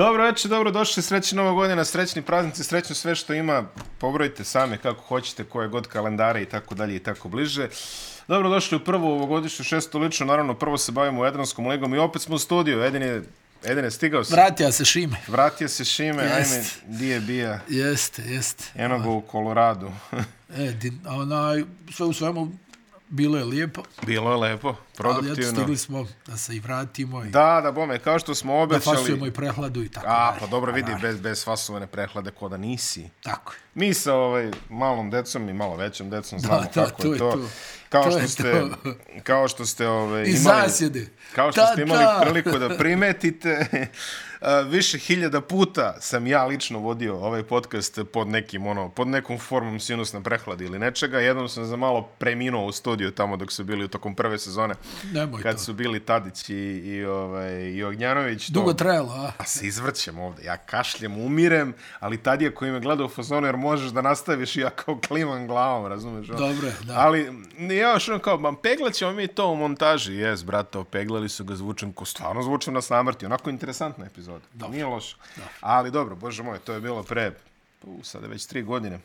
Dobro večer, dobro došli, srećni nova godina, srećni praznici, srećno sve što ima, pobrojite sami kako hoćete, koje god kalendare i tako dalje i tako bliže. Dobro došli u prvu ovogodišnju šestu lično, naravno prvo se bavimo Jadranskom ligom i opet smo u studiju, Edin je, Edin je stigao se. Vratio se Šime. Vratio se Šime, Jest. ajme, di je bija, Jeste, jeste. eno ga u Koloradu. E, di, onaj, sve u svemu, bilo je lijepo, Bilo je lepo, ali produktivno. stigli smo da se i vratimo i Da, da, bome, kao što smo da obećali. fasujemo i prehladu i tako A, dalje. pa dobro vidi, Da, bez, bez fasovane prehlade ko da nisi. Tako je. Mi sa ovaj malom decom i malo većom decom znamo da, kako to je to. to. Kao To što ste to. kao što ste ovaj I imali zasjede. kao što Ta, ste imali ta. priliku da primetite više hiljada puta sam ja lično vodio ovaj podcast pod nekim ono pod nekom formom sinusne prehlade ili nečega. Jednom sam za malo preminuo u studiju tamo dok su bili u tokom prve sezone Nemoj kad to. su bili Tadić i i ovaj i Ognjanović to- Dugo trajalo, a? a se izvrćem ovde. Ja kašljem, umirem, ali tad je koji me gleda u fazonu, jer možeš da nastaviš i ja kao klimam glavom, razumeš? Dobro je, da. Ali, ja još ono kao, ma peglat ćemo mi to u montaži. Jes, brato, peglali su ga, zvučem ko stvarno zvučem na samrti. Onako interesantna epizoda. Dobro. Nije loše. Ali dobro, bože moj, to je bilo pre, u, sada već tri godine.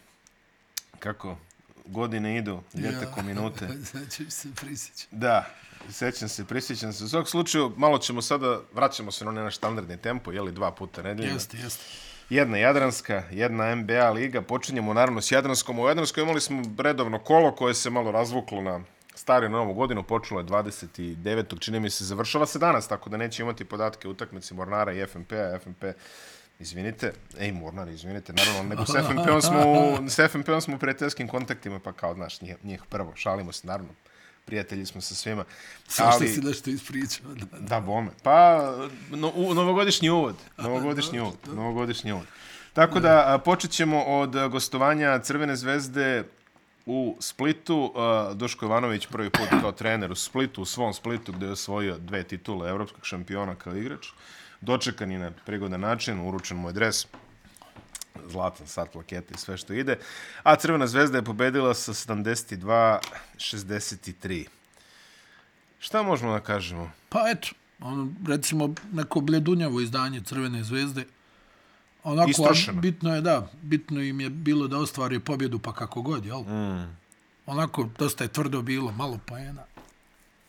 Kako godine idu, ljete ko minute. Znači se prisjeća. Da, sećam se, prisjećam se. U svakom slučaju, malo ćemo sada, vraćamo se na onaj naš standardni tempo, jeli dva puta nedeljno. Jeste, jeste. Jedna Jadranska, jedna NBA liga. Počinjemo naravno s Jadranskom. U Jadranskoj imali smo redovno kolo koje se malo razvuklo na stari novu godinu. Počelo je 29. čini mi se završava se danas, tako da neće imati podatke utakmici Mornara i FNP-a. FNP, izvinite, ej Mornar, izvinite, naravno, nego s FNP-om smo, s FNP-om smo u prijateljskim kontaktima, pa kao, znaš, njih, njih prvo, šalimo se, naravno, prijatelji smo sa svima. Samo što si nešto ispričao. Da. Da, bome. Pa, no, u, novogodišnji uvod. Novogodišnji uvod. Novogodišnji uvod. Tako da, počet ćemo od gostovanja Crvene zvezde u Splitu. A, Duško Ivanović prvi put kao trener u Splitu, u svom Splitu gdje je osvojio dve titule evropskog šampiona kao igrač. Dočekan je na prigodan način, uručen mu je dres zlatan sat plakete i sve što ide. A Crvena zvezda je pobedila sa 72-63. Šta možemo da kažemo? Pa eto, ono, recimo neko bledunjavo izdanje Crvene zvezde. Onako, Istrošeno. bitno je, da, bitno im je bilo da ostvari pobjedu pa kako god, jel? Mm. Onako, dosta je tvrdo bilo, malo poena.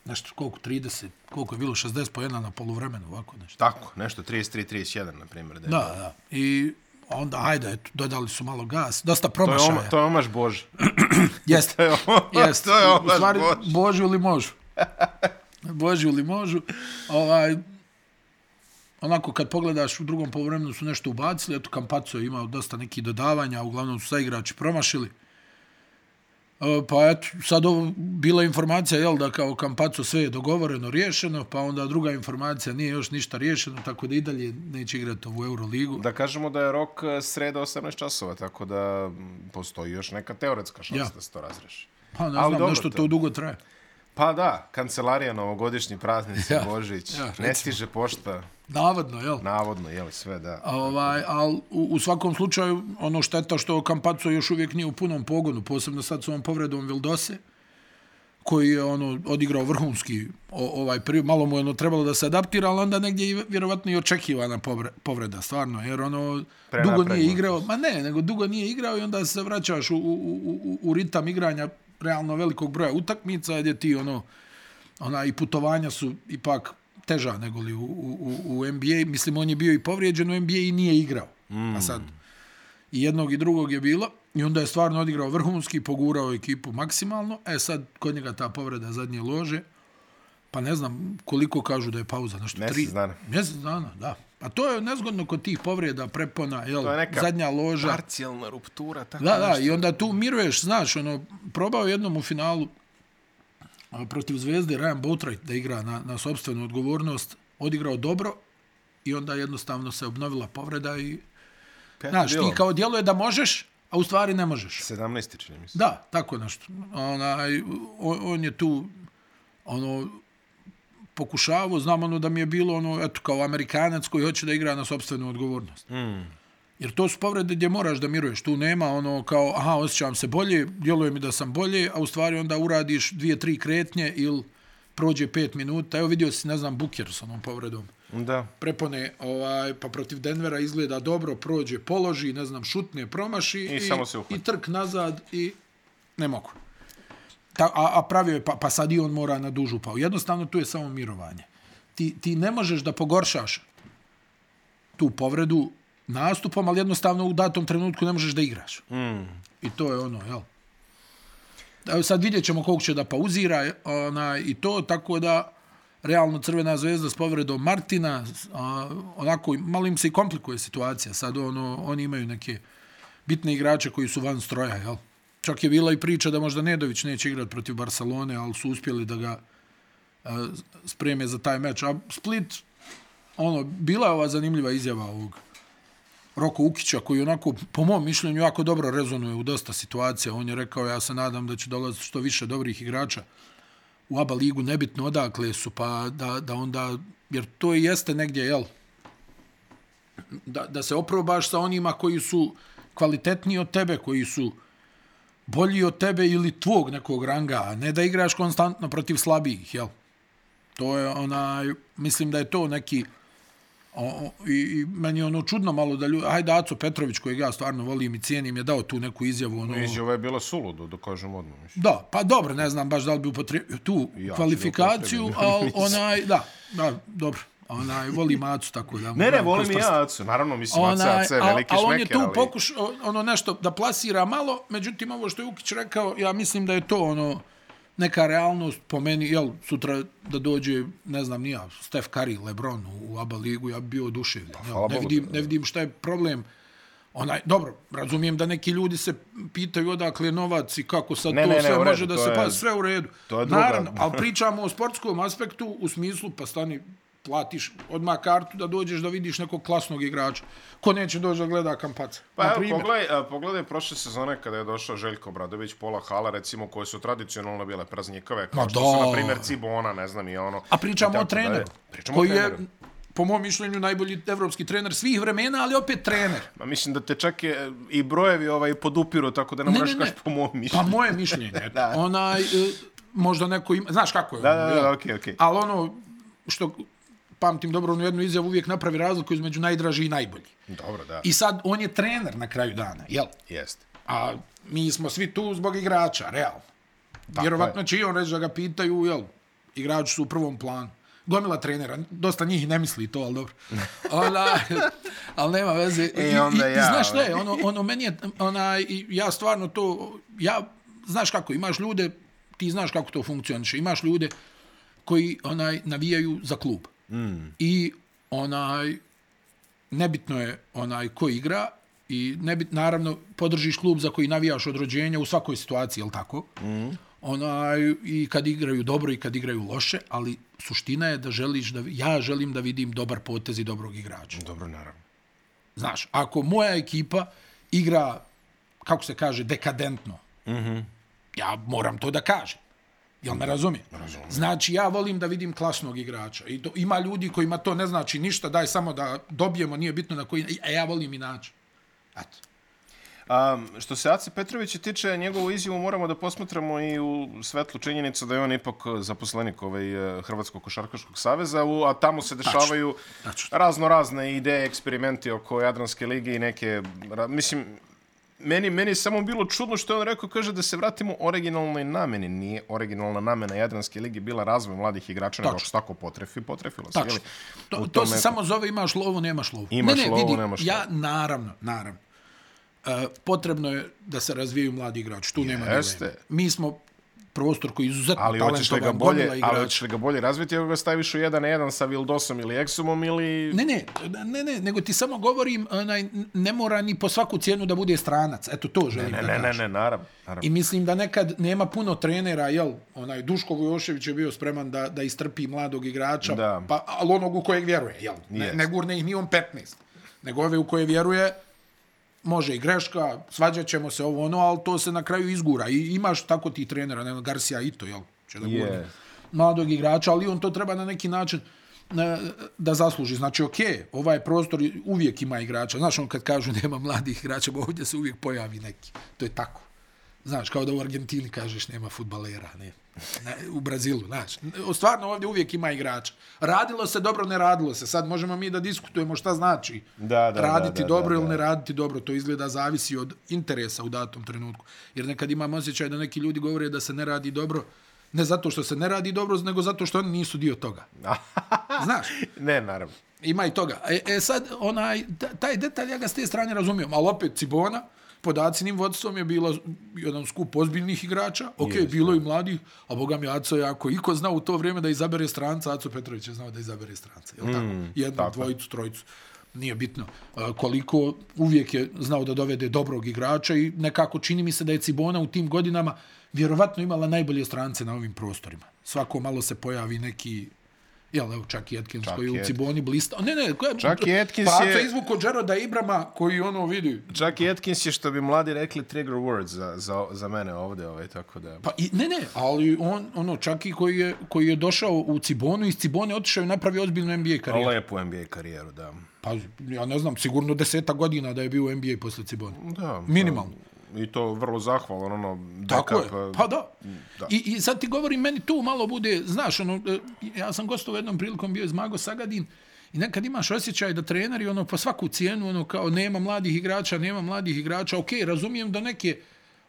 Nešto, koliko, 30, koliko je bilo, 60 poena na poluvremenu, ovako nešto. Tako, nešto 33-31, na primjer. Da. Da, da. I onda, ajde, eto, dodali su malo gas. Dosta To je, promašaja. oma, to je omaš Bož. Jeste. To je, oma, Jeste. to je U omaš stvari, Bož. Božu li možu. Božu li možu. Ovaj, onako, kad pogledaš u drugom polovremenu su nešto ubacili, eto, Kampaco je imao dosta nekih dodavanja, uglavnom su sa igrači promašili. E, Pa eto, sad ovo, bila informacija, jel, da kao Kampaco sve je dogovoreno, riješeno, pa onda druga informacija nije još ništa riješeno, tako da i dalje neće igrati ovu Euroligu. Da kažemo da je rok eh, sreda 18 časova, tako da postoji još neka teoretska šansa Ja. da se to razreši. Pa ne Ali znam, dobro, nešto to- dugo traje. Pa da, kancelarija, novogodišnji praznici, Ja, Božić, ja, ne stiže pošta, Navodno, jel? navodno, jeli sve, da. Ovaj, al u, u svakom slučaju ono šteta što Kampaco još uvijek nije u punom pogonu, posebno sad s ovom povredom Vildose koji je ono odigrao vrhunski o, ovaj period, malo mu je ono trebalo da se adaptira, ali onda negdje i vjerovatno i očekivana povre- povreda, stvarno, jer ono dugo Prenapregnut. nije igrao, ma ne, nego dugo nije igrao i onda se vraćaš u, u, u- u ritam igranja realno velikog broja utakmica, gdje ti ono, ona i putovanja su ipak teža nego li u, u, u- NBA. Mislim, on je bio i povrijeđen u NBA i nije igrao. Mm. A sad, i jednog i drugog je bilo. I onda je stvarno odigrao vrhunski, pogurao ekipu maksimalno. E sad, kod njega ta povreda zadnje lože. Pa ne znam koliko kažu da je pauza. Nešto, Mjesec tri, dana. Mjesec dana, da. A to je nezgodno kod tih povreda, prepona, jel, To je neka zadnja loža. Parcijalna ruptura, tako Da, da, nešto. i onda tu miruješ, znaš, ono, probao jednom u finalu protiv Zvezde Ryan Boatwright da igra na, na sobstvenu odgovornost, odigrao dobro i onda jednostavno se obnovila povreda i, Pet je znaš, bilo. ti kao djeluje da možeš, a u stvari ne možeš. 17. čini mi se. Da, tako nešto. Onaj, on, on je tu ono pokušavao, znam ono da mi je bilo ono, eto, kao Amerikanac koji hoće da igra na sobstvenu odgovornost. Mm. Jer to su povrede gdje moraš da miruješ. Tu nema ono kao, aha, osjećam se bolje, djeluje mi da sam bolje, a u stvari onda uradiš dvije, tri kretnje ili prođe pet minuta. Evo vidio si, ne znam, Buker s onom povredom. Da. prepone, ovaj, pa protiv Denvera izgleda dobro, prođe, položi, ne znam, šutne, promaši I samo se uhvati. i trk nazad i ne mogu. Ta, a, a pravio je, pa, pa sad i on mora na dužu pau. Jednostavno tu je samo mirovanje. Ti, ti ne možeš da pogoršaš tu povredu nastupom, ali jednostavno u datom trenutku ne možeš da igraš. Mm. I to je ono, jel? Sad vidjet ćemo koliko će da pauzira ona, i to, tako da realno Crvena zvezda s povredom Martina, a, onako, malo im se i komplikuje situacija. Sad ono, oni imaju neke bitne igrače koji su van stroja, jel? Čak je bila i priča da možda Nedović neće igrati protiv Barcelone, ali su uspjeli da ga a, spreme za taj meč. A Split, ono, bila je ova zanimljiva izjava ovog Roko Ukića, koji onako, po mom mišljenju, jako dobro rezonuje u dosta situacija. On je rekao, ja se nadam da će dolaziti što više dobrih igrača u ABA ligu, nebitno odakle su, pa da, da onda, jer to i jeste negdje, jel, da, da se oprobaš sa onima koji su kvalitetniji od tebe, koji su bolji od tebe ili tvog nekog ranga, a ne da igraš konstantno protiv slabijih, jel? To je onaj, mislim da je to neki, o, i, i meni je ono čudno malo da ljudi, ajde Aco Petrović kojeg ja stvarno volim i cijenim je dao tu neku izjavu. Ono, Izjava je bila suludo, da kažem odmah. Mislim. Da, pa dobro, ne znam baš da li bi upotrebio tu Ja kvalifikaciju, ali onaj, da, da, dobro. Onaj, volim Acu, tako da... Ne, ne, volim i ja Acu. Naravno, mislim, Onaj, Aca je veliki al on je šmeker, tu ali... pokuš, ono nešto da plasira malo, međutim, ovo što je Ukić rekao, ja mislim da je to ono neka realnost po meni, jel, sutra da dođe, ne znam, nija, Steph Curry, Lebron u, u ABA ligu, ja bi bio oduševljen. jel. hvala ne, vidim, ne vidim šta je problem. Onaj, dobro, razumijem da neki ljudi se pitaju odakle novac i kako sad Ne, to ne, ne, u redu, može da se je- pa sve u redu. to je druga. Naravno, ali pričamo o sportskom aspektu u smislu, pa stani, platiš odmah kartu da dođeš da vidiš nekog klasnog igrača. Ko neće doći da gleda kampaca? Pa Na evo, pogledaj, a, pogledaj prošle sezone kada je došao Željko Bradović, pola hala, recimo, koje su tradicionalno bile praznikove, kao Ma što da. su, na primjer, Cibona, ne znam, i ono. A pričamo o treneru, Pričamo koji o treneru. je, po mom mišljenju, najbolji evropski trener svih vremena, ali opet trener. Ma mislim da te čak je, i brojevi ovaj podupiru, tako da ne, Ne, moraš kaži po mom Pa mišljenju. moje mišljenje. Da. Onaj, e, možda neko ima, znaš kako je. Da, ono, da, da, okej, okej. Ali ono, što pamtim dobro onu jednu izjavu, uvijek napravi razliku između najdraži i najbolji. Dobro, da, I sad, on je trener na kraju dana, jel? jeste. A mi smo svi tu zbog igrača, realno. Tako Vjerovatno je. će i on reći da ga pitaju, jel, igrači su u prvom planu. Gomila trenera, dosta njih ne misli to, ali dobro. Ona, ali nema veze. I, E, i, onda i, ja, znaš šta ovaj. ono, ono meni je, ona, ja stvarno to, ja, znaš kako, imaš ljude, ti znaš kako to funkcioniše, imaš ljude koji onaj navijaju za klub. Mm. I onaj, nebitno je onaj ko igra i nebit, naravno podržiš klub za koji navijaš od rođenja u svakoj situaciji, jel tako? Mm. Onaj, I kad igraju dobro i kad igraju loše, ali suština je da želiš da, ja želim da vidim dobar potez i dobrog igrača. Dobro, naravno. Znaš, ako moja ekipa igra, kako se kaže, dekadentno, mm -hmm. ja moram to da kažem. Jel me razumije? Razumijem. Znači, ja volim da vidim klasnog igrača. I to, ima ljudi kojima to ne znači ništa, daj samo da dobijemo, nije bitno na koji... A ja volim inače. Eto. A, što se Ace Petrovića tiče, njegovu izjavu moramo da posmatramo i u svetlu činjenica da je on ipak zaposlenik ovaj, eh, Hrvatskog košarkaškog saveza, a tamo se dešavaju Tačno. razno razne ideje, eksperimenti oko Jadranske lige i neke, mislim, meni, meni je samo bilo čudno što je on rekao, kaže da se vratimo originalnoj nameni. Nije originalna namena Jadranske lige bila razvoj mladih igrača, nego se tako potrefi, potrefilo se. Ili? To, to se samo zove imaš lovu, nemaš lovu. Imaš ne, ne, lovu, vidi, nemaš ja, lovu. naravno, naravno. E, potrebno je da se razvijaju mladi igrači, tu nema Jeste. dileme. Mi smo prostor koji je izuzetno Ali hoćeš li ga talentovan, bolje, ali hoćeš li ga bolje razviti ako ga staviš u 1 na 1 sa Vildosom ili Exumom ili... Ne, ne, ne, ne, nego ti samo govorim, onaj, ne mora ni po svaku cijenu da bude stranac. Eto, to želim Ne, da ne, ne, ne, naravno. naravno. I mislim da nekad nema puno trenera, jel, onaj Duško Vujošević je bio spreman da, da istrpi mladog igrača, Da. pa, ali onog u kojeg vjeruje, jel? Ne, Jest. ne gurne ih ni on 15, nego ove u koje vjeruje, može i greška, svađat ćemo se ovo ono, ali to se na kraju izgura. I imaš tako ti trenera, ne, Garcia i to, jel? Će da Jest. mladog igrača, ali on to treba na neki način e, da zasluži. Znači, ok, ovaj prostor uvijek ima igrača. Znaš, on kad kažu nema mladih igrača, ovdje se uvijek pojavi neki. To je tako. Znaš, kao da u Argentini kažeš nema futbalera, ne. ne u Brazilu, znaš. Stvarno ovdje uvijek ima igrača. Radilo se dobro, ne radilo se. Sad možemo mi da diskutujemo šta znači Da, da, raditi da, da, dobro da, ili da. ne raditi dobro. To izgleda zavisi od interesa u datom trenutku. Jer nekad imam osjećaj da neki ljudi govore da se ne radi dobro, ne zato što se ne radi dobro, nego zato što oni nisu dio toga. Znaš, ne, naravno. ima i toga. E, e sad, onaj, ta- taj detalj, ja ga s te strane razumijem, ali opet Cibona, pod Acinim vodstvom je bila jedan skup ozbiljnih igrača, ok, Jest, bilo i mladih, a boga mi Aco je ako iko zna u to vrijeme da izabere stranca, Aco Petrović je znao da izabere stranca, je tako? Jednu, tako dvojicu, trojicu, nije bitno. A, koliko uvijek je znao da dovede dobrog igrača i nekako čini mi se da je Cibona u tim godinama vjerovatno imala najbolje strance na ovim prostorima. Svako malo se pojavi neki Jel, evo, čak Atkins Čak koji je u Ciboni blista. Ne, ne, koja, Čak Atkins pa, je- je... izvuko Jaroda Ibrama koji ono vidi. Čak Atkins je što bi mladi rekli trigger words za, za, za mene ovdje, ovaj, tako da... Pa, i, ne, ne, ali on, ono, čak koji je, koji je došao u Cibonu, iz Cibone otišao i napravio ozbiljnu NBA karijeru. Lepu NBA karijeru, da. Pa, ja ne znam, sigurno deseta godina da je bio u NBA posle Cibone. Da. Minimalno. I to vrlo zahvalan, ono, Tako backup, je, eh, pa da. da. I, I sad ti govorim, meni tu malo bude, znaš, ono, e, ja sam gostovao jednom prilikom bio iz Mago Sagadin i nekad imaš osjećaj da treneri, ono, po svaku cijenu, ono, kao, nema mladih igrača, nema mladih igrača, okej, razumijem da neke,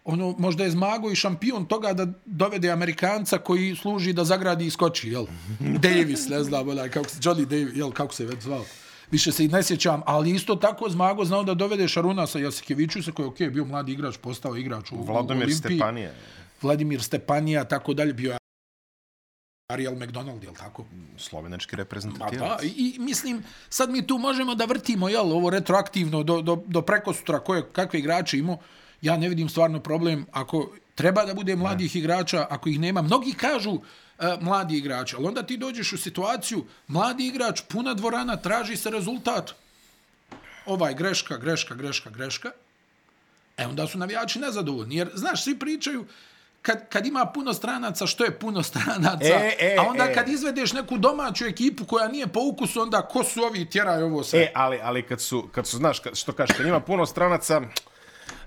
ono, možda je Zmago i šampion toga da dovede Amerikanca koji služi da zagradi i skoči, jel? Davis, ne znam, onaj, kako se, Johnny Davis, jel, kako se već zvao. Više se i ne sjećam, ali isto tako Zmago znao da dovede Šarunasa Jasikevićusa koji je okej, bio mladi igrač, postao igrač u, u Vladomir Olimpiji. Stepanija. Vladimir Stepanija, tako dalje, bio je Ariel McDonald, jel tako? Slovenački reprezentativac. da, i, mislim, sad mi tu možemo da vrtimo, jel, ovo retroaktivno do, do, do preko sutra koje, kakve igrače imao. Ja ne vidim stvarno problem ako treba da bude mladih ne. igrača, ako ih nema. Mnogi kažu uh, mladi igrači, ali onda ti dođeš u situaciju, mladi igrač, puna dvorana, traži se rezultat. Ovaj, greška, greška, greška, greška. E onda su navijači nezadovoljni. Jer, znaš, svi pričaju, kad, kad ima puno stranaca, što je puno stranaca, E, e, a onda e. kad izvedeš neku domaću ekipu koja nije po ukusu, onda ko su ovi tjeraju ovo sve. E, ali, ali kad su, kad su, znaš, kad, što kažeš, kad ima puno stranaca,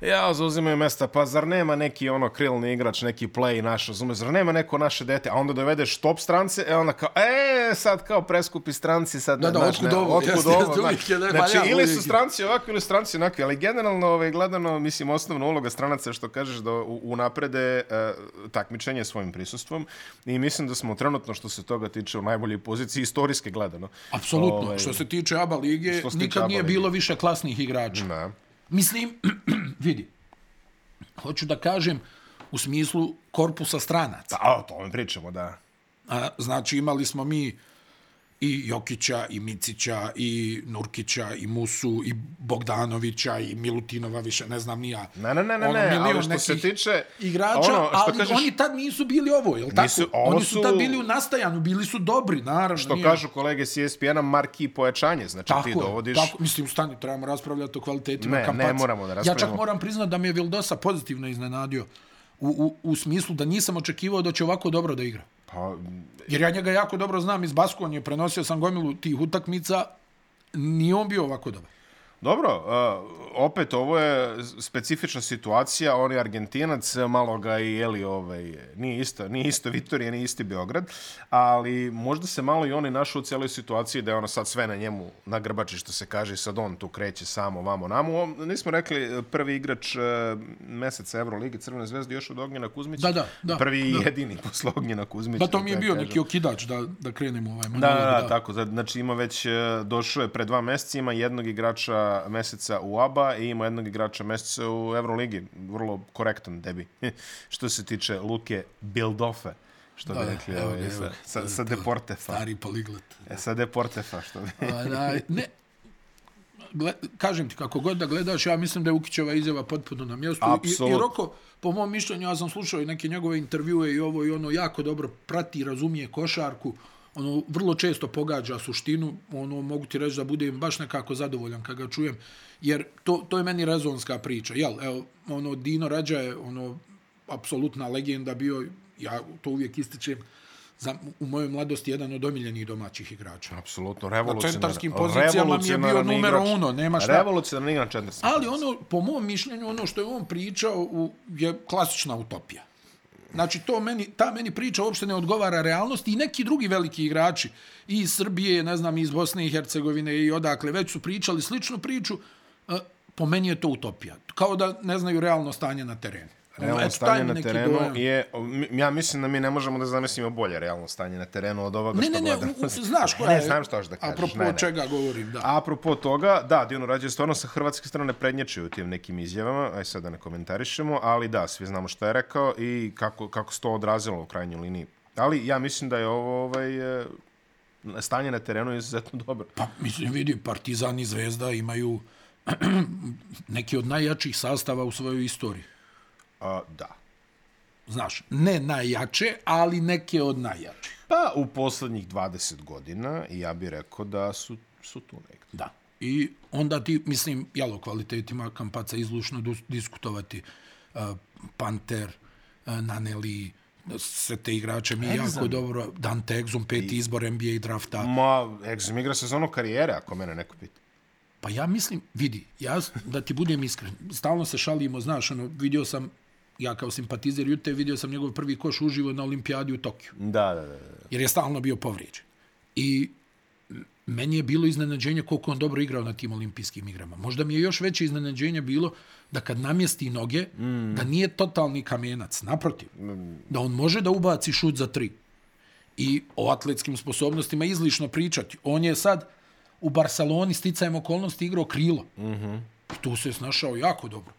ja, zauzimaju mesta, pa zar nema neki ono krilni igrač, neki play naš, razumeš, zar nema neko naše dete, a onda dovedeš top strance, e onda kao, e, sad kao preskupi stranci, sad, Da, da, znaš, otkud ne, ovo, otkud jeste, ovo, uvijek je, ne, znači, ili su stranci ovako ili stranci onako, ali generalno, ovaj, gledano, mislim, osnovna uloga stranaca je što kažeš da unaprede uh, takmičenje svojim prisustvom i mislim da smo trenutno, što se toga tiče, u najboljoj poziciji, istorijske gledano. Apsolutno. Ovaj, Što se tiče ABA lige, nikad ABA nije lige. bilo više klasnih igrača. Da. Mislim, vidi, hoću da kažem u smislu korpusa stranaca. A, o tome pričamo, da. A, znači imali smo mi i Jokića, i Micića, i Nurkića, i Musu, i Bogdanovića, i Milutinova, više ne znam ni ja. Ne, ne, ne, ne, Ono, ne, ali što se tiče... igrača, ono, što ali kažeš- oni tad nisu bili ovo, jel tako? Nisu, ovo oni su, su- tad bili u nastajanju, bili su dobri, naravno. Što nije- kažu kolege s ESPN-a, marki pojačanje. Znači Tako ti dovodiš... tako, mislim, stani, trebamo raspravljati o kvalitetima Ne, Kampaca. ne moramo da Ja čak raspravljamo. moram priznati da me je Vildosa pozitivno iznenadio u, u, u smislu da nisam očekivao da će ovako dobro da igra. Pa, Jer ja njega jako dobro znam iz Baskonje, prenosio sam gomilu tih utakmica, nije on bio ovako dobar. Dobro, uh, opet ovo je specifična situacija, on je Argentinac, malo ga i jeli, ovaj, nije isto, nije isto Vitorija, nije isti Beograd, ali možda se malo i oni našao u cijeloj situaciji da je ono sad sve na njemu na grbači, što se kaže, sad on tu kreće samo vamo namo. Nismo rekli prvi igrač uh, meseca Euroligi Crvene zvezde još od Ognjena Kuzmića. Da, da, da, Prvi da. jedini posle Ognjena Kuzmića. Da, to mi je bio kažem. neki okidač da, da krenemo ovaj Da, monolog. da, da, tako. Znači ima već, e, došao je pre dva mjeseca, ima jednog igrača meseca u ABA i ima jednog igrača meseca u Euroligi. Vrlo korektan debi. što se tiče Luke Bildofe. Što bi Da, rekli evo ovaj, evo sa, sa, sa Deportefa. Stari poliglet. E, sa Deportefa, što bi... Onaj, ne, gle, kažem ti, kako god da gledaš, ja mislim da je Ukićeva izjava potpuno na mjestu. I, I. Roko, po mom mišljenju, ja sam slušao i neke njegove intervjue i ovo i ono, jako dobro prati, razumije košarku, ono, vrlo često pogađa suštinu, ono, mogu ti reći da budem baš nekako zadovoljan kad ga čujem, jer to, to je meni rezonska priča, jel, evo, ono, Dino Rađa je, ono, apsolutna legenda bio, ja to uvijek ističem, za, u mojoj mladosti jedan od omiljenih domaćih igrača. Apsolutno, Na revolucionaran. centarskim pozicijama mi je bio numero igrač. uno, nema šta. Revolucionaran igrač centarski. Ali ono, po mom mišljenju, ono što je on pričao u, je klasična utopija. Znači, to meni, ta meni priča uopšte ne odgovara realnosti i neki drugi veliki igrači i iz Srbije, ne znam, iz Bosne i Hercegovine i odakle, već su pričali sličnu priču, e, po meni je to utopija. Kao da ne znaju realno stanje na terenu. Realno Eto, stanje na terenu je, ja mislim da mi ne možemo da zamislimo bolje realno stanje na terenu od ovoga Ne, što ne, ne, gledamo. znaš koja Ne, je... znam što da kažeš, Apropo ne, ne. čega govorim, da. Apropo toga, da, Dino Rađe stvarno sa hrvatske strane prednjačio u tim nekim izjavama, aj sad da ne komentarišemo, ali da, svi znamo što je rekao i kako, kako se to odrazilo u krajnjoj liniji. Ali ja mislim da je ovo ovaj, e, stanje na terenu izuzetno dobro. Pa, mislim, vidi, Partizan i Zvezda imaju neki od najjačih sastava u svojoj istoriji. A, da. Znaš, ne najjače, ali neke od najjačih. Pa u poslednjih 20 godina ja bih rekao da su, su tu negdje. Da. I onda ti, mislim, jel, o kvalitetima Kampaca izlušno dus- diskutovati. Uh, Panter, uh, Naneli, sve te igrače mi jako Exum. dobro. Dante Exum, peti izbor NBA drafta. Ma, Exum igra sezonu karijere, ako mene neko pita. Pa ja mislim, vidi, ja, da ti budem iskren, stalno se šalimo, znaš, ono, vidio sam, ja kao simpatizer Jute, vidio sam njegov prvi koš uživo na olimpijadi u Tokiju. Da, da, da. jer je stalno bio povrijeđen. I meni je bilo iznenađenje koliko on dobro igrao na tim olimpijskim igrama. Možda mi je još veće iznenađenje bilo da kad namjesti noge, mm. da nije totalni kamenac, naprotiv. Mm. Da on može da ubaci šut za tri. I o atletskim sposobnostima izlišno pričati. On je sad u Barceloni sticajem okolnosti igrao krilo. Mm -hmm. I tu se snašao jako dobro.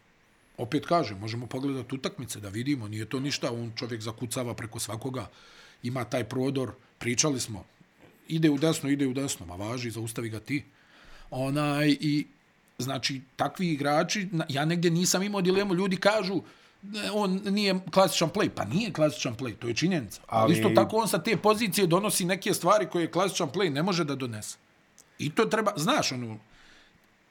Opet kažem, možemo pogledati utakmice da vidimo, nije to ništa, on čovjek zakucava preko svakoga, ima taj prodor, pričali smo, ide u desno, ide u desno, ma važi, zaustavi ga ti. Onaj, i znači, takvi igrači, ja negdje nisam imao dilemu, ljudi kažu, "Ne, on nije klasičan play. Pa nije klasičan play, to je činjenica. Ali... Ali- Isto tako on sa te pozicije donosi neke stvari koje klasičan play ne može da donese. I to treba, znaš, ono,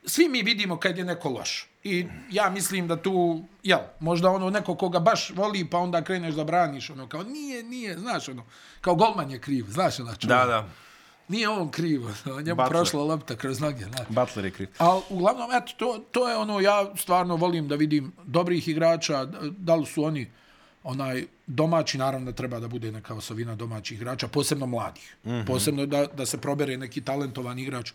svi mi vidimo kad je neko loš. I ja mislim da tu, jel, možda ono neko koga baš voli, pa onda kreneš da braniš, ono, kao nije, nije, znaš, ono, kao golman je kriv, znaš, ono, čovjek. Da, da. Nije on kriv, ono, njemu Butler. prošla lopta kroz noge, znaš. Butler je kriv. Ali uglavnom, eto, to, to je ono, ja stvarno volim da vidim dobrih igrača, da- da li su oni onaj domaći, naravno da treba da bude neka osovina domaćih igrača, posebno mladih. Mm -hmm. Posebno da, da se probere neki talentovan igrač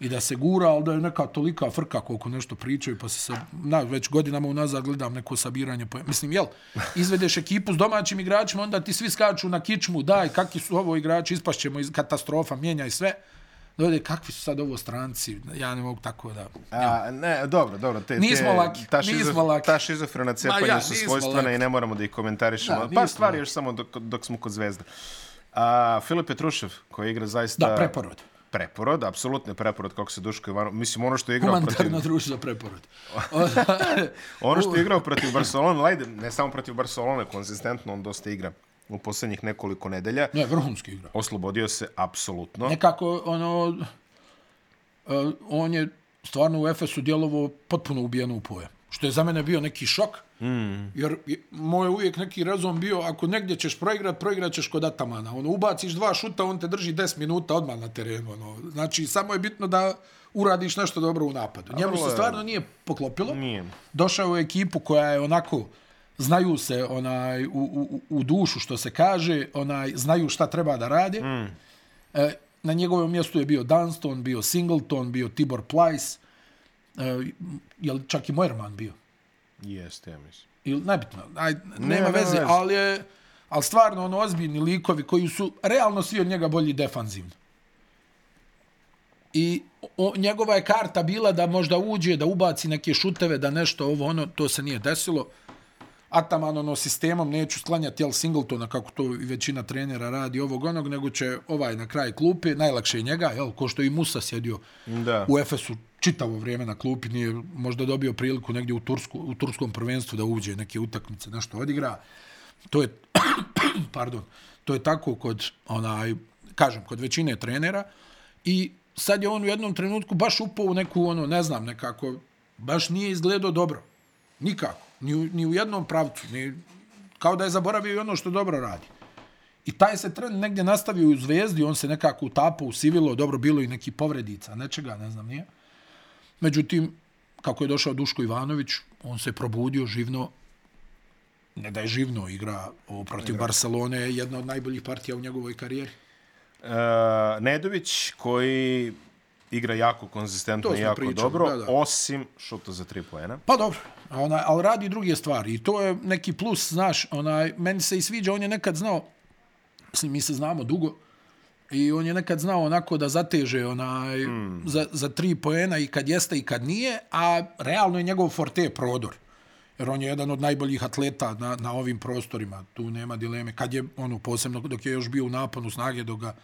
i da se gura, ali da je neka tolika frka koliko nešto pričaju, pa se sa, na, već godinama unazad gledam neko sabiranje. Po, mislim, jel, izvedeš ekipu s domaćim igračima, onda ti svi skaču na kičmu, daj, kakvi su ovo igrači, ispašćemo iz katastrofa, mijenjaj sve. Dode, kakvi su sad ovo stranci, ja ne mogu tako da... A, ne, dobro, dobro. Te, Nismo te, laki, ta nismo šizof, laki. Ta šizofrena cepanja ja, su nismo svojstvene laki. i ne moramo da ih komentarišemo. Da, nismo Par stvari laki. još samo dok, dok smo kod zvezda. A, Filip Petrušev, koji igra zaista... Da, preporod. Preporod, apsolutno je preporod kako se Duško Ivano... Mislim, ono što je igrao protiv... Humanitarno društvo za preporod. Ono što je igrao protiv Barcelona, ajde, ne samo protiv Barcelona, konzistentno on dosta igra u posljednjih nekoliko nedelja. ne, vrhunski igra. Oslobodio se apsolutno. Nekako, ono, uh, on je stvarno u Efesu djelovo potpuno ubijeno u pojam. Što je za mene bio neki šok, mm. jer je- moj je uvijek neki razum bio, ako negdje ćeš proigrat, proigrat ćeš kod Atamana. Ono, ubaciš dva šuta, on te drži 10 minuta odmah na terenu. Ono. Znači, samo je bitno da uradiš nešto dobro u napadu. Njemu se stvarno nije poklopilo. Nije. došao u ekipu koja je onako znaju se onaj u, u, u dušu što se kaže, onaj znaju šta treba da rade. Mm. E, na njegovom mjestu je bio Dunston, bio Singleton, bio Tibor Plyce, e, je li čak i Moerman bio? Jeste, ja mislim. Ili nebitno, aj, nema, nema veze, veze. ali je ali stvarno ono ozbiljni likovi koji su realno svi od njega bolji defanzivno. I o, njegova je karta bila da možda uđe, da ubaci neke šuteve, da nešto ovo, ono, to se nije desilo. Ataman ono sistemom neću sklanjati jel Singletona kako to i većina trenera radi ovog onog, nego će ovaj na kraj klupe, najlakše je njega, jel, ko što i Musa sjedio Da. u Efesu čitavo vrijeme na klupi, nije možda dobio priliku negdje u, Tursku, u turskom prvenstvu da uđe neke utakmice, nešto odigra. To je, pardon, to je tako kod, onaj, kažem, kod većine trenera i sad je on u jednom trenutku baš upao u neku, ono, ne znam, nekako, baš nije izgledao dobro. Nikako. Ni u, ni u jednom pravcu. Ni, kao da je zaboravio i ono što dobro radi. I taj se trend negdje nastavio u zvezdi, on se nekako utapao, usivilo, dobro, bilo i neki povredica, nečega, ne znam, nije. Međutim, kako je došao Duško Ivanović, on se probudio živno, ne da je živno igra ovo protiv igra. Barcelone, je jedna od najboljih partija u njegovoj karijeri. Uh, Nedović, koji igra jako konzistentno i jako pričali, dobro, da, da. osim šuta za tri poena. Pa dobro, onaj, ali radi druge stvari i to je neki plus, znaš, onaj, meni se i sviđa, on je nekad znao, mislim, mi se znamo dugo, i on je nekad znao onako da zateže onaj, mm. za, za tri poena i kad jeste i kad nije, a realno je njegov forte prodor. Jer on je jedan od najboljih atleta na, na ovim prostorima, tu nema dileme. Kad je, ono, posebno dok je još bio u naponu snage, dok ga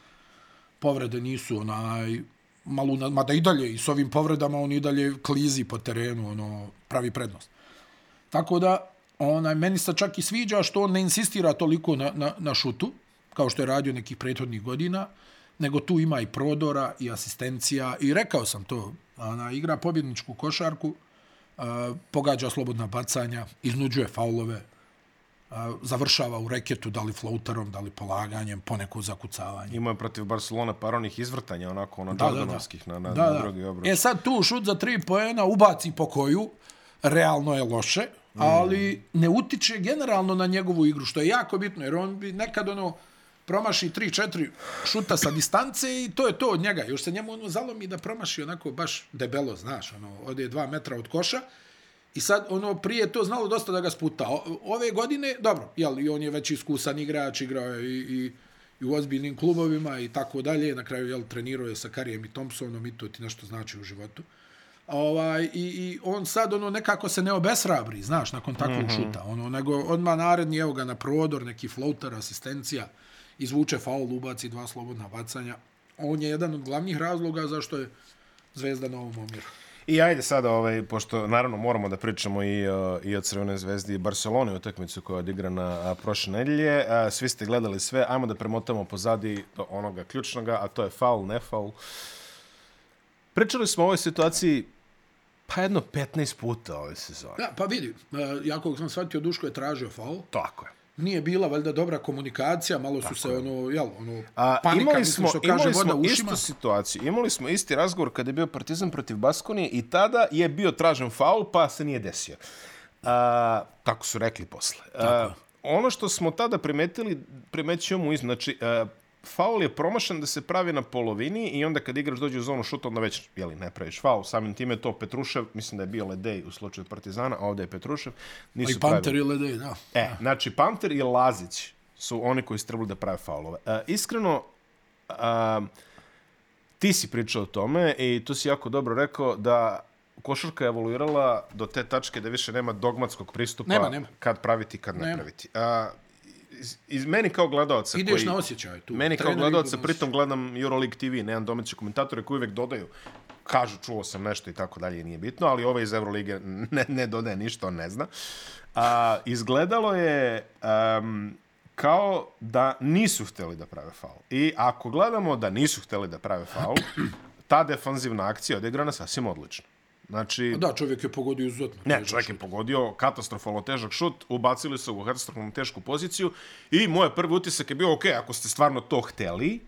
povrede nisu onaj, malo, mada i dalje, i s ovim povredama on i dalje klizi po terenu, ono, pravi prednost. Tako da, onaj, meni se čak i sviđa što on ne insistira toliko na, na, na šutu, kao što je radio nekih prethodnih godina, nego tu ima i prodora i asistencija i rekao sam to, ona igra pobjedničku košarku, a, pogađa slobodna bacanja, iznuđuje faulove, a, završava u reketu, da li floaterom, da li polaganjem, poneko zakucavanje. Ima je protiv Barcelona par onih izvrtanja, onako ono Jordanovskih na, na, da, na drugi obroč. E sad tu šut za tri poena ubaci po koju, realno je loše, ali mm. ne utiče generalno na njegovu igru, što je jako bitno, jer on bi nekad ono, promaši 3-4 šuta sa distance i to je to od njega. Još se njemu ono zalomi da promaši onako baš debelo, znaš, ono, ode 2 metra od koša. I sad, ono, prije to znalo dosta da ga sputa. O, ove godine, dobro, jel, i on je već iskusan igrač, igrao je i, i, i u ozbiljnim klubovima i tako dalje. Na kraju, jel, trenirao je sa Karijem i Thompsonom i to ti nešto znači u životu. Ovaj, i, I on sad, ono, nekako se ne obesrabri, znaš, nakon takvog mm -hmm. šuta. Ono, nego odmah naredni, evo ga na prodor, neki floater, asistencija izvuče faul, ubaci dva slobodna bacanja. On je jedan od glavnih razloga zašto je Zvezda na ovom omjeru. I ajde sada, ovaj, pošto naravno moramo da pričamo i, uh, i o Crvenoj zvezdi i Barceloni utakmicu koja je odigrana prošle nedelje. Uh, svi ste gledali sve, ajmo da premotamo pozadi do onoga ključnoga, a to je faul, ne faul. Pričali smo o ovoj situaciji pa jedno 15 puta ove sezone. Ja, pa vidi, uh, jako sam shvatio, Duško je tražio faul. Tako je nije bila valjda dobra komunikacija, malo Tako su se je. ono, jel, ono, A, panika, imali smo, što kaže imali voda smo istu situaciju. Imali smo isti razgovor kada je bio Partizan protiv Baskonije i tada je bio tražen faul, pa se nije desio. A, tako su rekli posle. A, ono što smo tada primetili, primećujemo iz, znači, faul je promašan da se pravi na polovini i onda kad igrač dođe u zonu šuta, onda već jeli, ne praviš faul. Samim time to Petrušev, mislim da je bio Ledej u slučaju Partizana, a ovdje je Petrušev. Nisu I Panter i Ledej, da. E, znači Panter i Lazić su oni koji su trebali da prave faulove. E, iskreno, a, ti si pričao o tome i tu si jako dobro rekao da košarka je evoluirala do te tačke da više nema dogmatskog pristupa nema, nema. kad praviti, kad ne nema. praviti. A, iz, iz meni kao gledalca Ideš koji... na osjećaj tu. Meni kao gledalca, pritom gledam Euroleague TV, nemam domaće komentatore koji uvijek dodaju kažu čuo sam nešto i tako dalje, nije bitno, ali ovaj iz Eurolige ne, ne dodaje ništa, on ne zna. A, izgledalo je um, kao da nisu hteli da prave faul. I ako gledamo da nisu hteli da prave faul, ta defanzivna akcija odigrana sasvim odlično. Znači, da, čovjek je pogodio izuzetno. Ne, čovjek je pogodio katastrofalno težak šut, ubacili su u katastrofalno tešku poziciju i moj prvi utisak je bio, ok, ako ste stvarno to hteli,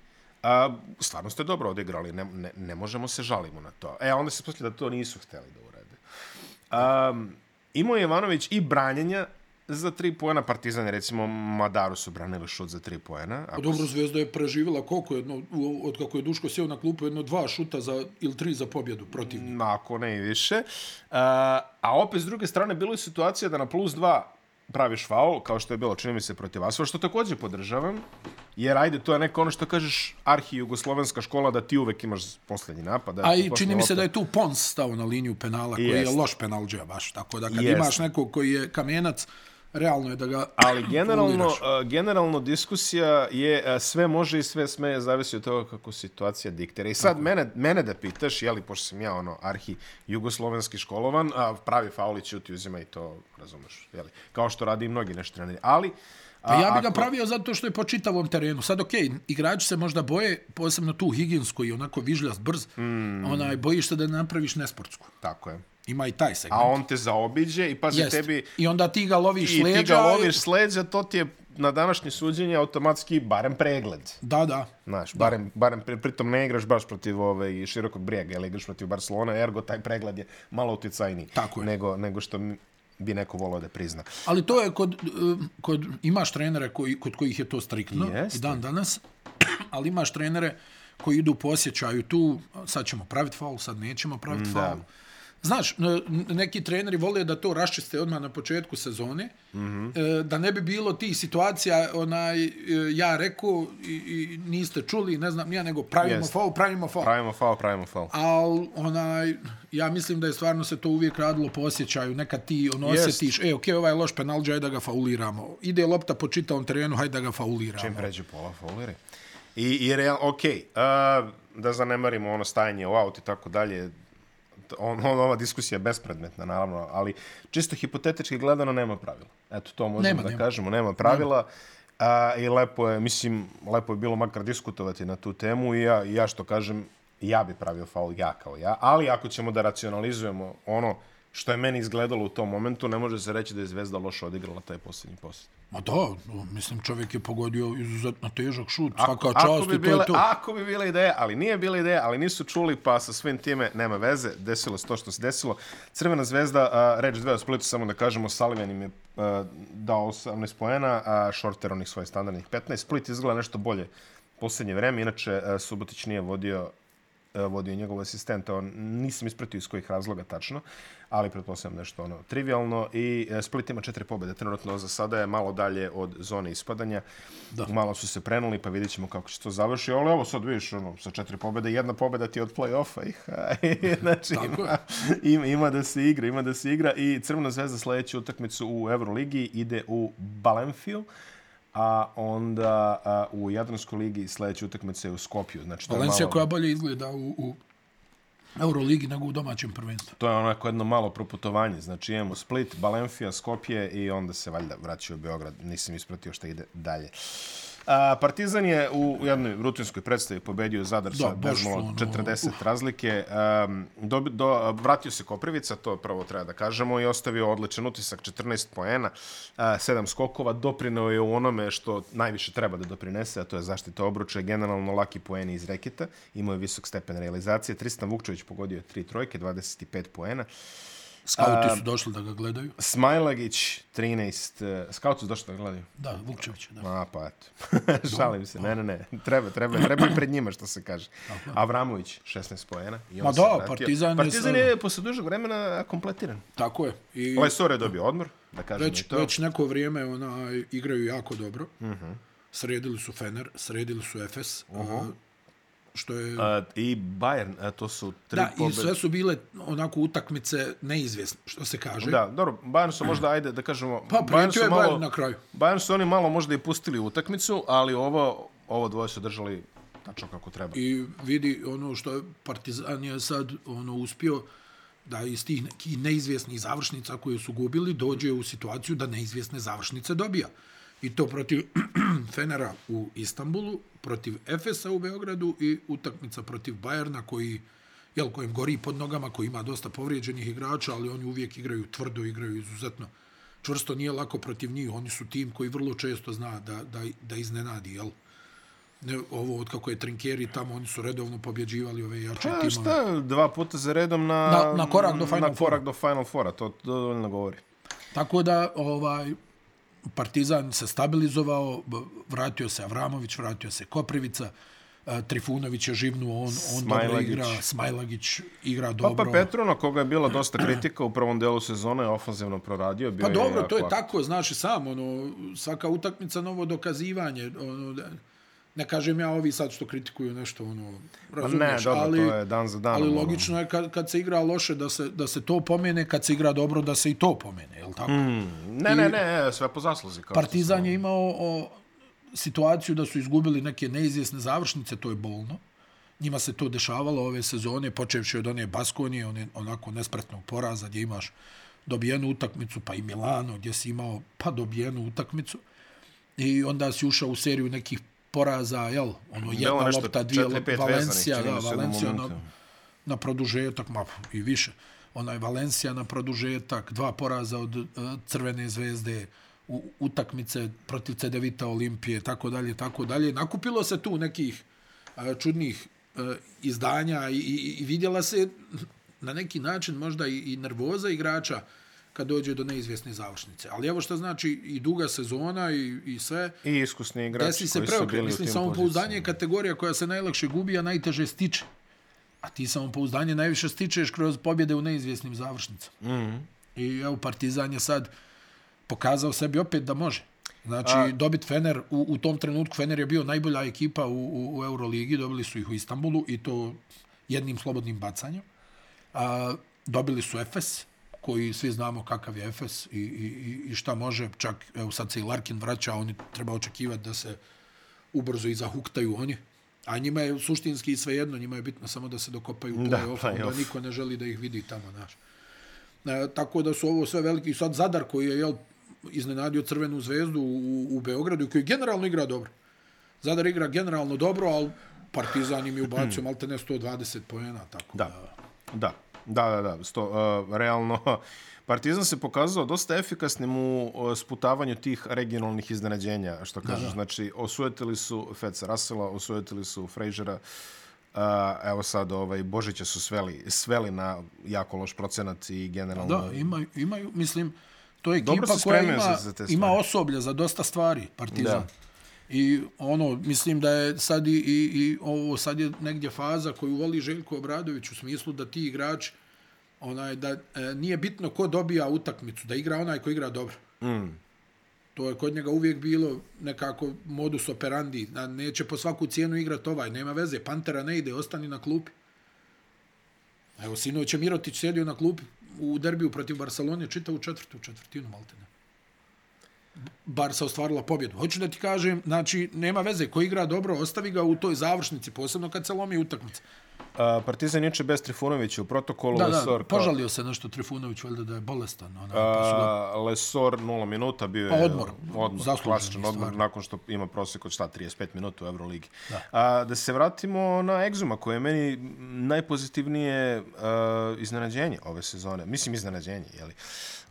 a, stvarno ste dobro odigrali, ne, ne, ne možemo se žalimo na to. E, onda se poslije da to nisu hteli da urede. Um, imao je Ivanović i branjenja, za tri poena Partizan, recimo Madaru su branili šut za tri poena. Ako... Dobro, Zvezda je preživjela koliko jedno, od kako je Duško sjeo na klupu, jedno dva šuta za, ili tri za pobjedu protiv. Ako ne i više. Uh, a opet, s druge strane, bilo je situacija da na plus dva praviš faul, kao što je bilo, čini mi se, protiv Asova, što također podržavam, jer ajde, to je neko ono što kažeš arhi-jugoslovenska škola, da ti uvek imaš posljednji napad. A i čini mi se da je tu Pons stao na liniju penala, koji Jest. je loš penalđa baš, tako da kad Jest. imaš nekog koji je kamenac, realno je da ga Ali generalno, uh, generalno diskusija je uh, sve može i sve sme, zavisi od toga kako situacija diktira. I sad mene, mene da pitaš, je li, pošto sam ja ono arhi jugoslovenski školovan, a pravi faulić ti uzima i to, razumeš, je li, kao što radi i mnogi nešto treneri. Ali, Pa ja bih ga ako... pravio zato što je po čitavom terenu. Sad, okej, okay, igrači se možda boje, posebno tu Higgins koji je onako vižljast brz, mm. onaj, bojiš se da napraviš nesportsku. Tako je. Ima i taj segment. A on te zaobiđe i pazi Jest. tebi... I onda ti ga loviš sleđa. I ti ga loviš sleđa, to ti je na današnje suđenje automatski barem pregled. Da, da. Znaš, barem, barem pri, pritom ne igraš baš protiv ove, širokog brijega, ili igraš protiv Barcelona, ergo taj pregled je malo uticajniji Tako je. nego, nego što bi neko volao da prizna. Ali to je kod, eh, kod imaš trenere koji, kod kojih je to striktno Jeste. i dan danas, ali imaš trenere koji idu po osjećaju tu, sad ćemo praviti faul, sad nećemo praviti Da. Znaš, neki treneri vole da to raščiste odmah na početku sezone, mm. -hmm. da ne bi bilo tih situacija, onaj, e, ja rekao i, i niste čuli, ne znam, ja nego pravimo Jeste. faul, pravimo faul. Pravimo faul, pravimo faul. Al onaj ja mislim da je stvarno se to uvijek radilo po osjećaju. Nekad ti ono Jest. osjetiš, e, okej, ovaj je loš penalđa, ajde da ga fauliramo. Ide lopta po čitavom terenu, hajde da ga fauliramo. Čim pređe pola faulire. I, i real, ok, uh, da zanemarimo ono stajanje u auto i tako dalje, on, on, ova diskusija je bespredmetna, naravno, ali čisto hipotetički gledano nema pravila. Eto, to možemo Nema, da nema. kažemo, nema pravila. A, I lepo je, mislim, lepo je bilo makar diskutovati na tu temu i ja, ja što kažem, ja bi pravio faul ja kao ja, ali ako ćemo da racionalizujemo ono što je meni izgledalo u tom momentu, ne može se reći da je Zvezda loše odigrala taj posljednji post. Ma da, mislim čovjek je pogodio izuzetno težak šut, Ako, svaka ako čast bi i to bile, je to. Ako bi bila ideja, ali nije bila ideja, ali nisu čuli, pa sa svim time nema veze. Desilo se to što se desilo. Crvena zvezda, a, reč dve o Splitu, samo da kažemo, Sullivan im je a, dao 18 poena, a Shorter onih svojih standardnih 15. Split izgleda nešto bolje posljednje vreme, inače a, Subotić nije vodio vodio njegov asistent, on nisam ispratio iz kojih razloga tačno, ali pretpostavljam nešto ono trivialno i e, Split ima četiri pobjede, trenutno za sada je malo dalje od zone ispadanja, da. malo su se prenuli pa vidjet ćemo kako će to završi, ali evo sad vidiš ono, sa četiri pobjede, jedna pobjeda ti je od play-offa ih, znači ima, ima, ima, da se igra, ima da se igra. I Crvena zvezda sljedeću utakmicu u Euroligi ide u Balenfil, a onda a, u Jadranskoj ligi sljedeća utakmica je u Skopju. Znači, Valencija malo- koja bolje izgleda u, u Euroligi nego u domaćem prvenstvu. To je onako jedno malo proputovanje. Znači imamo Split, Balenfija, Skopje i onda se valjda vraćaju u Beograd. Nisam ispratio šta ide dalje. A, Partizan je u jednoj rutinskoj predstavi pobedio Zadar sa baš bez su nula, ono, 40 razlike. Um, do, do, vratio se Koprivica, to prvo treba da kažemo, i ostavio odličan utisak, 14 poena, a, 7 skokova, doprineo je u onome što najviše treba da doprinese, a to je zaštita obruča, generalno laki poeni iz reketa, imao je visok stepen realizacije, Tristan Vukčević pogodio je 3 trojke, 25 poena, Skauti su došli da ga gledaju. Smajlagić 13, uh, skauti su došli da ga gledaju. Da, Vukčević, da. A, pa eto. Šalim se. Ne, ne, ne. Treba, treba, treba i pred njima, što se kaže. Avramović, 16 poena. I on Ma da, vratio. Partizan je Partizan je posle dužeg vremena kompletiran. Tako je. I Lesor je dobio odmor, da kažem već, to. već neko vrijeme ona, igraju jako dobro. Uh -huh. Sredili su Fener, sredili su Efes. Uh -huh. Što je... A, I Bayern, a, to su tri da, i pobjede. sve su bile onako utakmice neizvjesne, što se kaže. Da, dobro, Bayern su možda, ajde da kažemo... Pa, prijetio je Bayern na kraju. Bayern su oni malo možda i pustili utakmicu, ali ovo, ovo dvoje su držali tačno kako treba. I vidi ono što je Partizan je sad ono uspio da iz tih nekih neizvjesnih završnica koje su gubili dođe u situaciju da neizvjesne završnice dobija. I to protiv Fenera u Istanbulu, protiv Efesa u Beogradu i utakmica protiv Bajerna koji jel, kojem gori pod nogama, koji ima dosta povrijeđenih igrača, ali oni uvijek igraju tvrdo, igraju izuzetno čvrsto, nije lako protiv njih. Oni su tim koji vrlo često zna da, da, da iznenadi, jel? Ne, ovo od kako je Trinkeri tamo, oni su redovno pobjeđivali ove jače Pa šta, dva puta za redom na, Na- na korak do Final na korak do Final Fora, to to dovoljno govori. Tako da ovaj Partizan se stabilizovao, vratio se Avramović, vratio se Koprivica, e, Trifunović je živnuo, on, on dobro igra, Smajlagić igra Pa, dobro. pa Petruno, koga je bila dosta kritika u prvom delu sezone, je ofanzivno proradio. Bio Pa dobro, jako to je ak- tako, znaš i sam, ono, svaka utakmica novo dokazivanje, ono, ne kažem ja ovi sad što kritikuju nešto, ono, razumiješ, Pa dobro, ali, to je dan za danom, ali ono. logično je kad, kad se igra loše da se, da se to pomene, kad se igra dobro da se i to pomene, je li tako? Mm. Ne, ne, ne, sve po zasluzi. Kao Partizan je imao o, situaciju da su izgubili neke neizvjesne završnice, to je bolno. Njima se to dešavalo ove sezone, počevši od one Baskonije, one onako nespretnog poraza gdje imaš dobijenu utakmicu, pa i Milano gdje si imao pa dobijenu utakmicu. I onda si ušao u seriju nekih poraza, jel? Ono, jedna nešto lopta, dvije lopta, Valencija, da, Valencija na, na produžetak, ma i više. Onaj Valencija na produžetak, dva poraza od uh, Crvene zvezde, u utakmice protiv CDVita Olimpije, tako dalje, tako dalje. Nakupilo se tu nekih a, čudnih a, izdanja i, i, i vidjela se na neki način možda i, i nervoza igrača kad dođe do neizvjesne završnice. Ali evo što znači i duga sezona i, i sve. I iskusni igrači Desi se koji su bili u Mislim, tim samopouzdanje je kategorija koja se najlakše gubi, a najteže stiče. A ti samopouzdanje najviše stičeš kroz pobjede u neizvjesnim završnicama. Mm. -hmm. I evo, Partizan je sad pokazao sebi opet da može. Znači, a... dobit Fener, u, u tom trenutku Fener je bio najbolja ekipa u, u, u Euroligi, dobili su ih u Istanbulu i to jednim slobodnim bacanjem. A, dobili su Efes, koji svi znamo kakav je Efes i, i, i- šta može. Čak, evo sad se i Larkin vraća, oni treba očekivati da se ubrzo i zahuktaju oni. A njima je suštinski svejedno, njima je bitno samo da se dokopaju u Da, play-off, play-off. da niko ne želi da ih vidi tamo, znaš. E, tako da su ovo sve veliki. Sad Zadar koji je jel, iznenadio Crvenu zvezdu u, u Beogradu koji generalno igra dobro. Zadar igra generalno dobro, ali Partizan im je ubacio malte ne 120 poena. Tako Da. Da, da, da, da. Sto, uh, realno, Partizan se pokazao dosta efikasnim u uh, sputavanju tih regionalnih iznenađenja, što kažeš. Znači, osujetili su Feca Rasela, osujetili su Frejžera, uh, evo sad ovaj, Božića su sveli, sveli na jako loš procenat i generalno... Da, imaju, imaju, mislim, to je ekipa koja ima, ima osoblja za dosta stvari, Partizan. Da. I ono, mislim da je sad i, i, i ovo sad je negdje faza koju voli Željko Obradović u smislu da ti igrač onaj da e, nije bitno ko dobija utakmicu, da igra onaj ko igra dobro. Mm. To je kod njega uvijek bilo nekako modus operandi, da neće po svaku cijenu igrati ovaj, nema veze, Pantera ne ide, ostani na klupi. Evo, sinoć je Mirotić sjedio na klupi u derbiju protiv Barcelone, čitavu četvrtu četvrtinu, malte ne. Barca ostvarila pobjedu. Hoću da ti kažem, znači, nema veze, ko igra dobro, ostavi ga u toj završnici, posebno kad se lomi utakmica. Uh, Partizan juče bez Trifunovića u protokolu. Da, da, Lesor, kao- požalio se nešto Trifunović, valjda da je bolestan. Onaj, pa su ga A, Lesor 0 minuta bio je Pa odmor. odmor klasičan odmor nakon što ima prosjek od šta 35 minuta u Euroligi. Da. A, da se vratimo na Exuma koje je meni najpozitivnije a, iznenađenje ove sezone. Mislim iznenađenje, je li?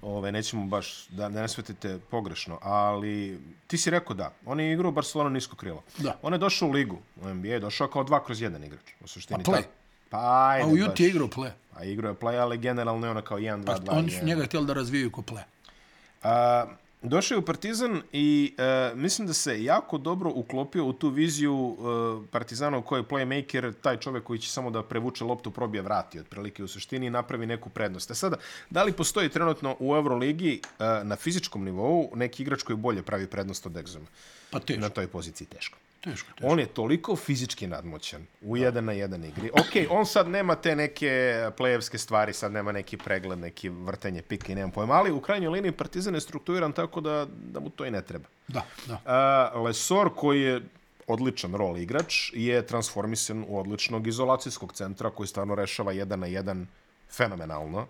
Ove, nećemo baš da ne svetite pogrešno, ali ti si rekao da, on je igrao u Barcelonu nisko krilo. Da. On je došao u ligu, u NBA, došao kao 2 kroz 1 igrač. U suštini. Pa play. tako. Pa ajde A u. Juti je igrao play. A igrao je play, ali generalno je ono kao 1, 2, Pa 2, oni su njega htjeli da razvijaju ko play. A, došao je u Partizan i e, mislim da se jako dobro uklopio u tu viziju e, Partizana u kojoj je playmaker taj čovjek koji će samo da prevuče loptu, probije vrati otprilike u suštini i napravi neku prednost. A sada, da li postoji trenutno u Euroligi e, na fizičkom nivou neki igrač koji bolje pravi prednost od Exuma? Pa teško, Na toj poziciji teško. Teško, teško. On je toliko fizički nadmoćan u jedan na jedan igri. Ok, on sad nema te neke plejevske stvari, sad nema neki pregled, neki vrtenje pika i nemam pojma, ali u krajnjoj liniji Partizan je strukturiran tako da, da mu to i ne treba. Da, da. A, Lesor, koji je odličan rol igrač, je transformisan u odličnog izolacijskog centra koji stvarno rešava jedan na jedan fenomenalno.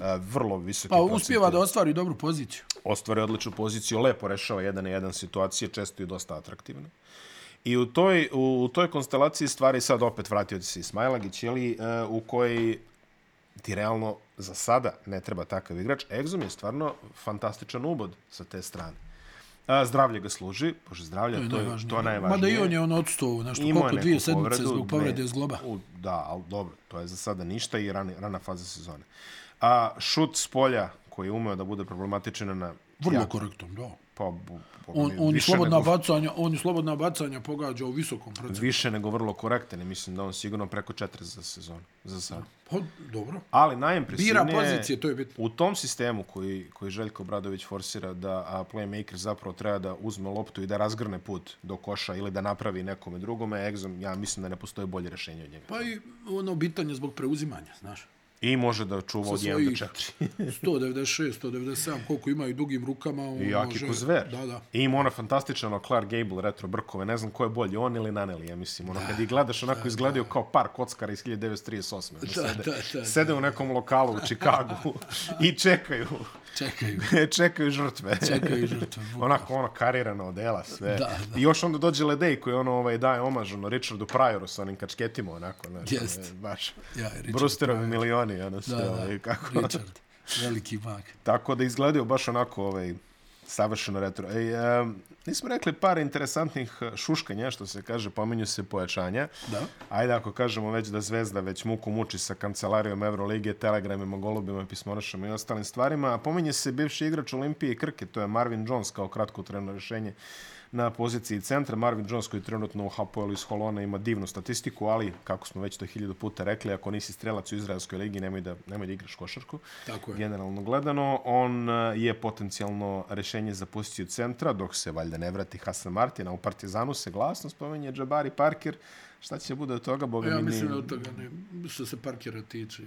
A, vrlo visoki Pa procent uspjeva da ostvari dobru poziciju. ostvari odličnu poziciju, lepo rešava jedan na jedan situacije, često i dosta atraktivne. I u toj, u, u toj konstelaciji stvari sad opet vratio ti se Ismailagić, jeli, uh, u kojoj ti realno za sada ne treba takav igrač. Exum je stvarno fantastičan ubod sa te strane. A, zdravlje ga služi, bože zdravlje, to je, to je, to je najvažnije. Mada i on je on odstao nešto, Imao je koliko, dvije sedmice povredu, zbog povrede zgloba. U, da, ali dobro, to je za sada ništa i rana, rana faza sezone. A šut s polja, koji je umeo da bude problematičan na... Vrlo jako- korektan, da. Pa, bu, bu, On, on, slobodna nego, bacanja, on slobodna bacanja pogađa u visokom procentu. više nego vrlo korektan mislim da on sigurno preko četiri za sezonu, za sad. Pa, dobro. Ali najimpresivnije... Bira pozicije, to je bitno. U tom sistemu koji, koji Željko Bradović forsira da a playmaker zapravo treba da uzme loptu i da razgrne put do koša ili da napravi nekome drugome, Exum, ja mislim da ne postoji bolje rješenje od njega. Pa i ono bitanje zbog preuzimanja, znaš. I može da čuva od Sa 1 do svojih 4. 196, 197, koliko imaju dugim rukama. On I jaki može... zver. Da, da. I ima ona fantastična ono Clark Gable retro brkove, ne znam ko je bolji, on ili Naneli, ja mislim. Ono, kad ih gledaš, onako izgledaju kao par kockara iz 1938. Da, sede, da, da, sede u nekom lokalu u Čikagu i čekaju. Čekaju. čekaju žrtve. Čekaju žrtve. Onako, ono, karirano odela, sve. Da, da. I još onda dođe Ledej koji ono ovaj, daje omaž ono, Richardu Pryoru sa onim kačketima, onako. Znači, Jest. ono, baš. Ja, Richard Brewsterovi milioni, ono sve. Da, da, ovaj, kako, Richard. Veliki mag. Tako da izgledaju baš onako ovaj, Savršeno retro. E, nismo rekli par interesantnih e, šuškanja, što se kaže, pominju se pojačanja. Da. Ajde, ako kažemo već da Zvezda već muku muči sa kancelarijom Evrolige, telegramima, golubima, pismonošama i ostalim stvarima, pominje se bivši igrač Olimpije i Krke, to je Marvin Jones kao kratko treno rješenje na poziciji centra. Marvin Jones koji trenutno u Hapoelu iz Holona ima divnu statistiku, ali kako smo već to hiljadu puta rekli, ako nisi strelac u Izraelskoj ligi, nemoj da, nemoj da igraš košarku. Tako je. Generalno gledano, on eh, je potencijalno rešenje za poziciju centra, dok se valjda ne vrati Hasan Martina. U Partizanu se glasno spomenje Jabari Parker. Šta će bude od toga, Boga Ja mi mislim da ni... od toga ne, što se Parkera tiče,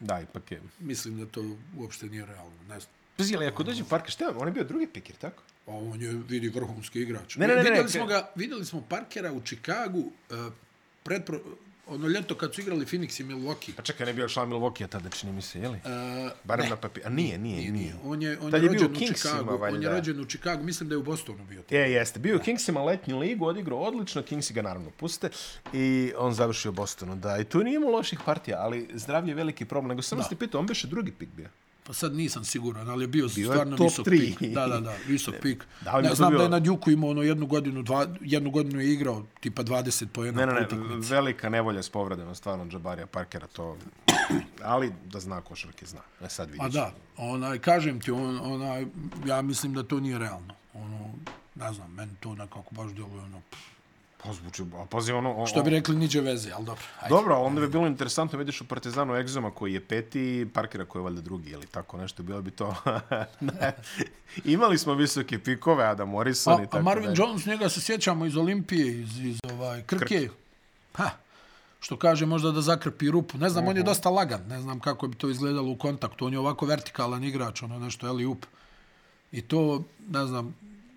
Da, ipak je. mislim da to uopšte nije realno. Ne znam. Pazi, ali ako dođe Parker, šta je? On je bio drugi pikir, tako? A on je, vidi, vrhunski igrač. Ne, ne, ne, ne, vidjeli, ne, smo ga, vidjeli smo Parkera u Čikagu uh, predpro, ono ljeto kad su igrali Phoenix i Milwaukee. Pa čekaj, ne bio član Milwaukee tada, čini mi se, je li? Uh, Barem na papir. A nije, nije, nije, nije. On je, on Tad je je rođen u u Kingsima, Čikagu. On je valjda. rođen u Čikagu, mislim da je u Bostonu bio. Je, jeste. Bio je Kingsima letnju ligu, odigrao odlično, Kingsi ga naravno puste i on završio u Bostonu. Da, i tu nije imao loših partija, ali zdravlje je veliki problem. Nego sam ste pitao, on beše drugi pik bio. Pa sad nisam siguran, ali je bio, Bio stvarno visok tri. pik. Da, da, da, visok pik. Da, ne, znam bio- da je na Djuku imao ono jednu godinu, dva, jednu godinu je igrao, tipa 20 po Ne, ne, ne, utakmici. velika nevolja s povredama, stvarno, Džabarija Parkera, to... Ali da zna košarke, zna. E sad A vidiš. da, onaj, kažem ti, on, onaj, ja mislim da to nije realno. Ono, ne znam, meni to nekako baš djeluje ono, pff, Pa zvuči, a pazi ono... O, što bi rekli, niđe veze, ali dobro. Ajde. Dobro, ali onda bi bilo interesantno, vidiš u Partizanu Egzoma koji je peti, Parkera koji je valjda drugi ili tako nešto, bilo bi to... Imali smo visoke pikove, Adam Morrison i A, tako a Marvin dalje. Jones, njega se sjećamo iz Olimpije, iz, iz ovaj, Krke. Ha, što kaže možda da zakrpi rupu. Ne znam, on je dosta lagan. Ne znam kako bi to izgledalo u kontaktu. On je ovako vertikalan igrač, ono nešto, eli up. I to, ne znam,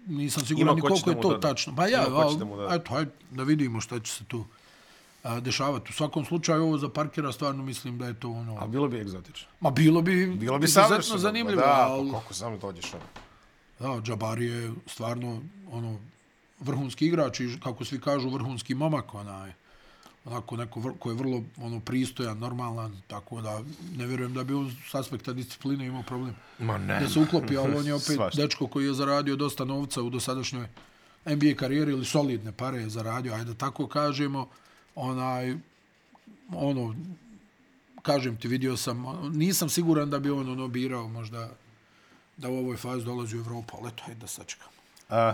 nisam siguran ni koliko da je to doda. tačno. Pa ja, al, da eto, hajde da vidimo šta će se tu a, dešavati. U svakom slučaju, ovo za Parkera stvarno mislim da je to ono... A bilo bi egzotično. Ma bilo bi, Bilo bi izuzetno savršeno. zanimljivo, Da, ali... pa kako samo dođeš ono. Da, Džabari je stvarno ono vrhunski igrač i kako svi kažu vrhunski momak, onaj onako neko vr, ko je vrlo ono pristojan, normalan, tako da ne vjerujem da bi on s aspekta discipline imao problem Ma ne. da se uklopi, ali on je opet Svašta. dečko koji je zaradio dosta novca u dosadašnjoj NBA karijeri ili solidne pare je zaradio, ajde da tako kažemo, onaj ono kažem ti, vidio sam, nisam siguran da bi on ono birao možda da u ovoj fazi dolazi u Evropu, ali eto, hajde da sačekamo. A,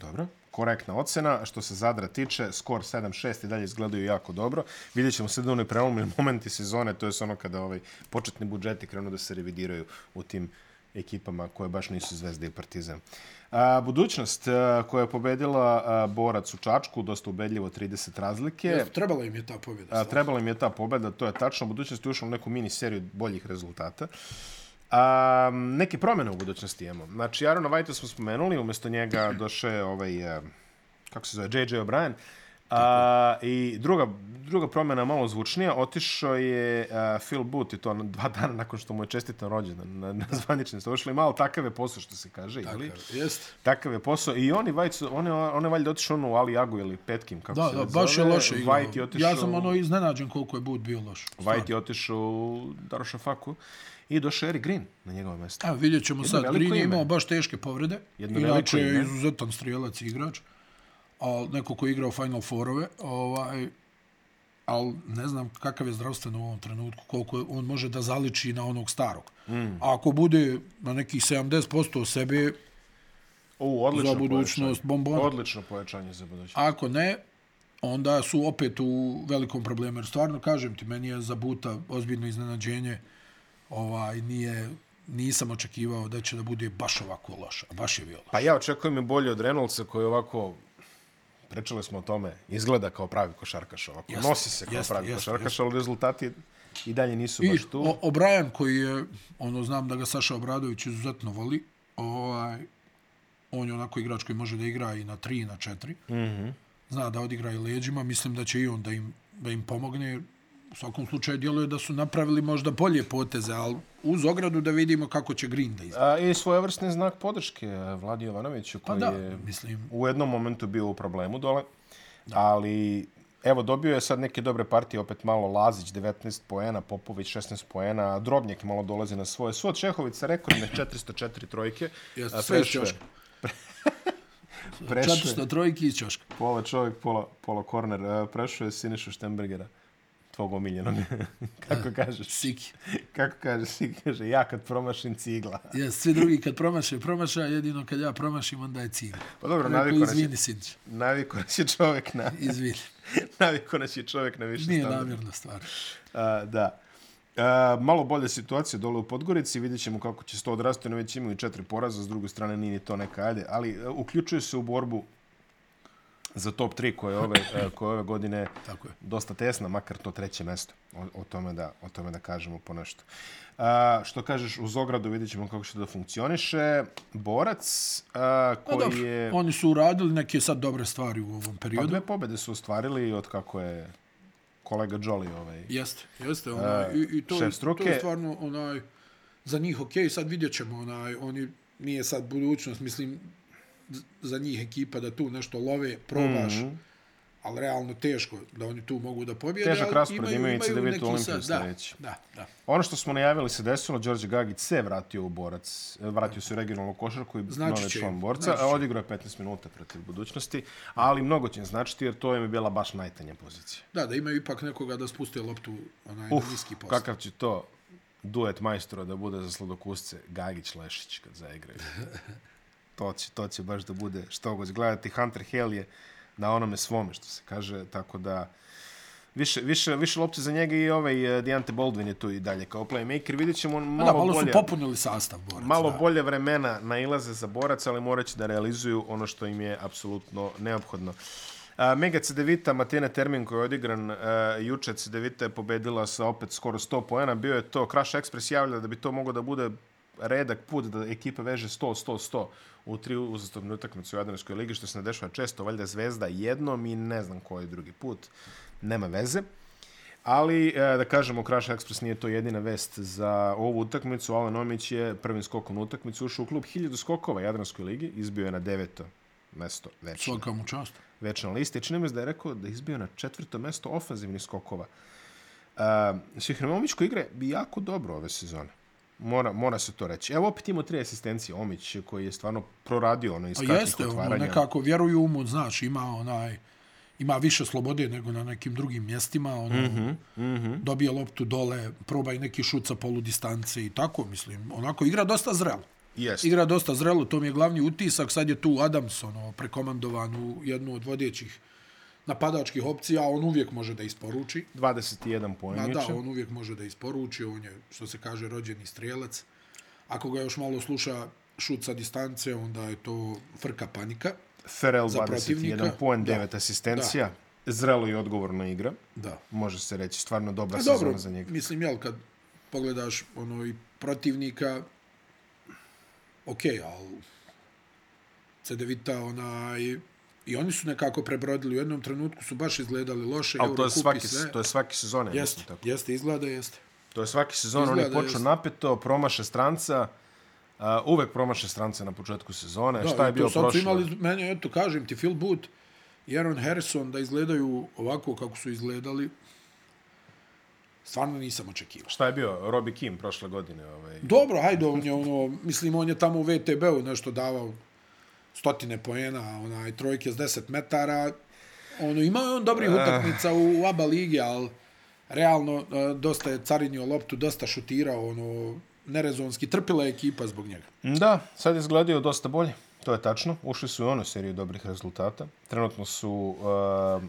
dobro, korektna ocena. Što se Zadra tiče, skor 7-6 i dalje izgledaju jako dobro. Vidjet ćemo sad onaj prelomni momenti sezone, to je ono kada ovaj početni budžeti krenu da se revidiraju u tim ekipama koje baš nisu Zvezda i Partizan. A, budućnost a, koja je pobedila a, Borac u Čačku, dosta ubedljivo 30 razlike. Jeste, trebala im je ta pobjeda. A, trebala im je ta pobeda, to je tačno. Budućnost je ušla u neku mini seriju boljih rezultata. A, neke promjene u budućnosti imamo. Znači, Arona Vajta smo spomenuli, umjesto njega došao je ovaj, a, kako se zove, J.J. O'Brien. A, I druga, druga promjena malo zvučnija, otišao je a, Phil Booth i to dva dana nakon što mu je čestitan rođendan na, na zvanični ste ošli. Malo takav je posao što se kaže, ili? Jeste. Takav je posao. I oni, Vajt, su- on je, on je valjda otišao ono u Ali Agu ili Petkim, kako Da, se da, već baš je zove. loše igrao. Vajt je otišao... Ja sam ono iznenađen koliko je Bud bio loš. White je otišao u Darušafaku i došao Eric Green na njegovo mjesto. Evo, vidjet ćemo sad. veliko Green je imao baš teške povrede. Jedno Inače je izuzetan strijelac i igrač. A neko ko je igrao Final Fourove. Ovaj, ali ne znam kakav je zdravstveno u ovom trenutku, koliko je- on može da zaliči na onog starog. Mm. A ako bude na nekih 70% sebe, U, odlično Za budućnost bombona. Odlično pojačanje za budućnost. ako ne, onda su opet u velikom problemu. Jer stvarno, kažem ti, meni je za Buta ozbiljno iznenađenje. Ovaj, nije, nisam očekivao da će da bude baš ovako loš. A baš je bio loš. Pa ja očekujem je bolje od Reynoldsa koji ovako pričali smo o tome, izgleda kao pravi košarkaš ovako. Jeste, Nosi se kao jeste, pravi jeste, košarkaš, ali rezultati i dalje nisu I baš tu. o- O'Brien koji je, ono znam da ga Saša Obradović izuzetno voli, ovaj, on je onako igrač koji može da igra i na 3 i na 4. Mm Mhm. -hmm. Zna da odigra i leđima, mislim da će i on da im, da im pomogne. U svakom slučaju djeluje da su napravili možda bolje poteze, ali uz ogradu da vidimo kako će Green da izgleda. A, I svojevrsni znak podrške eh, Vladi Jovanoviću Pa koji da, je mislim, u jednom momentu bio u problemu dole, ali Evo, dobio je sad neke dobre partije, opet malo Lazić, 19 poena, Popović, 16 poena, Drobnjak malo dolazi na svoje. Svod Čehović sa rekordne 404 trojke. Jeste, sve iz je- Ćoška. prešao je 400 trojki iz Ćoška. Pola čovjek, pola, pola korner. E, Prešao je Sinišu Štembergera, tvog omiljenog. Kako kažeš? Siki. Kako kažeš? Si kaže, ja kad promašim cigla. Jes, svi drugi kad promaše, promaša, jedino kad ja promašim, onda je cilj. Pa dobro, Rekao, naviko nas, je, izvini, Sinč, naviko nas je čovjek na... izvini. naviko nas je čovjek na više Nije standarda. namjerna stvar. A, da. A, malo bolje situacije dole u Podgorici, vidjet ćemo kako će se to odrasti, oni već imaju četiri poraza, s druge strane nije ni to neka ajde, ali e, uključuju se u borbu za top 3 koje je ove, e, koje je ove godine Tako je. dosta tesna, makar to treće mesto. O, o, tome, da, o tome da kažemo po nešto. A, što kažeš, uz ogradu vidjet ćemo kako će da funkcioniše. Borac a, Pa koji dobro, je... oni su uradili neke sad dobre stvari u ovom Pa periodu. dve pobede su ostvarili od kako je kolega Jolly ovaj, Jeste, jeste. Onaj, i, i to, šef to je stvarno onaj, za njih okej. Sad vidjet ćemo, onaj, oni nije sad budućnost, mislim, za njih ekipa da tu nešto love, probaš, mm -hmm. ali realno teško da oni tu mogu da pobjede. Težak raspored imaju i imaju CDVita neki Olimpiju sledeći. Da, da, da. Ono što smo najavili se desilo, Đorđe Gagić se vratio u borac, e, vratio se u regionalnu košarku i Znači novi će član borca, znači a odigrao je 15 minuta protiv budućnosti, ali mnogo će značiti jer to im je bila baš najtanja pozicija. Da, da imaju ipak nekoga da spuste loptu onaj, Uf, na niski post. kakav će to duet majstora da bude za sladokusce Gagić-Lešić kad zaigraju. to, će, to će baš da bude što god. Gledati Hunter Hale je na onome svome, što se kaže, tako da više, više, više lopte za njega i ovaj eh, Deante Baldwin je tu i dalje kao playmaker. Vidjet ćemo malo, da, malo bolje, su popunili sastav boraca. malo da. bolje vremena nailaze za borac, ali morat će da realizuju ono što im je apsolutno neophodno. A, Mega Cedevita, Matena Termin koji je odigran uh, juče, Cedevita je pobedila sa opet skoro 100 poena. Bio je to, Crash Express javlja da bi to moglo da bude redak put da ekipa veže 100, 100, 100 u tri uzastopne utakmice u Jadranskoj ligi, što se ne dešava često, valjda Zvezda jednom i ne znam koji drugi put. Nema veze. Ali, e, da kažemo, Crash Express nije to jedina vest za ovu utakmicu. Alen Omić je prvim skokom utakmicu ušao u klub 1000 skokova Jadranskoj ligi, izbio je na deveto mesto večno, Svaka mu čast. večna lista. Čini mi se da je rekao da je izbio na četvrto mesto ofenzivnih skokova. Uh, Sihrimović koji igra jako dobro ove sezone. Mora, mora se to reći. Evo opet imamo tri asistencije. Omić koji je stvarno proradio ono iz A kratkih jeste, ono, otvaranja. nekako vjeruju mu, znaš, ima onaj, ima više slobode nego na nekim drugim mjestima, ono, mm -hmm, mm -hmm. dobije loptu dole, proba i neki šut sa polu distance i tako, mislim, onako, igra dosta zrelo. Jeste. Igra dosta zrelo, to mi je glavni utisak, sad je tu Adams, ono, prekomandovan u jednu od vodećih napadačkih opcija, on uvijek može da isporuči. 21 poen da, juče. on uvijek može da isporuči, on je, što se kaže, rođeni strijelac. Ako ga još malo sluša šut sa distance, onda je to frka panika. Ferel za 21 protivnika. poen, Da. 9 asistencija. Zrelo i odgovorno igra. Da. Može se reći, stvarno dobra A sezona dobro, za njega. mislim, jel, kad pogledaš ono i protivnika, ok, ali Cedevita, onaj, i oni su nekako prebrodili. U jednom trenutku su baš izgledali loše. Ali to je svaki, sve. to je svaki sezon, ja Jeste, mislim tako. jeste, izgleda, jeste. To je svaki sezon, Izgleda, počeo jest. napeto, promaše stranca, uh, uvek promaše stranca na početku sezone. Da, Šta je bio prošlo? imali, meni, eto, kažem ti, Phil Booth i Aaron Harrison da izgledaju ovako kako su izgledali, stvarno nisam očekivao. Šta je bio? Robbie Kim prošle godine. Ovaj. Dobro, hajde, on je ono, mislim, on je tamo u VTB-u nešto davao stotine poena, onaj, trojke s 10 metara. Ono, imao je on dobrih utakmica u, u ABA ligi, ali realno dosta je carinio loptu, dosta šutirao, ono, nerezonski, trpila je ekipa zbog njega. Da, sad je izgledao dosta bolje. To je tačno. Ušli su i u onu seriju dobrih rezultata. Trenutno su uh,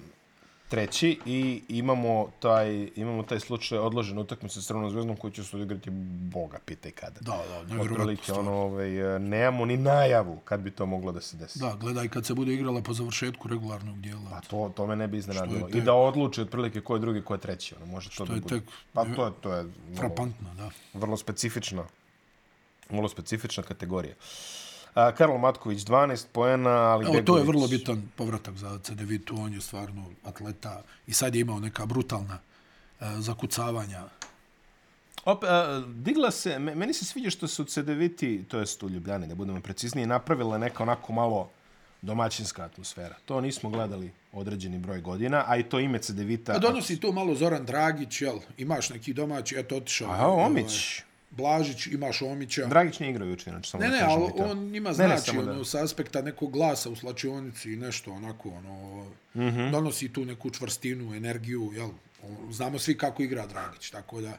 treći i imamo taj, imamo taj slučaj odložen utakmice s Crvenom zvezdom koji će se odigrati boga, pitaj kada. Da, da, nevjerovatno. Otprilike, stvarno. ono, ovaj, nemamo ni najavu kad bi to moglo da se desi. Da, gledaj kad se bude igrala po završetku regularnog dijela. Pa to, to me ne bi iznenadilo. Je I tek- da odluči otprilike ko je drugi, ko je treći. Ono, može to da je bude. tek- Pa to je, to je Frapantno, da. vrlo specifična, vrlo specifična kategorija. A, Karlo Matković 12 poena, ali Evo, to je vrlo bitan povratak za CDV-tu, on je stvarno atleta i sad je imao neka brutalna e, zakucavanja. Op, a, digla se, me- meni se sviđa što su CDViti, to jest u Ljubljani, da budemo precizniji, napravile neka onako malo domaćinska atmosfera. To nismo gledali određeni broj godina, a i to ime Cedevita... Pa donosi to malo Zoran Dragić, jel? Imaš neki domaći, eto, otišao. A Omić, Blažić, imaš Omića. Dragić nije igrao juče, znači samo Ne, da ne, kažem ali to. on ima Ne, znači, ne, ne, ono, da- sa aspekta nekog glasa u slačionici i nešto, onako, ono, mm. -hmm. donosi tu neku čvrstinu, energiju, jel? O, Znamo svi kako igra Dragić, tako da,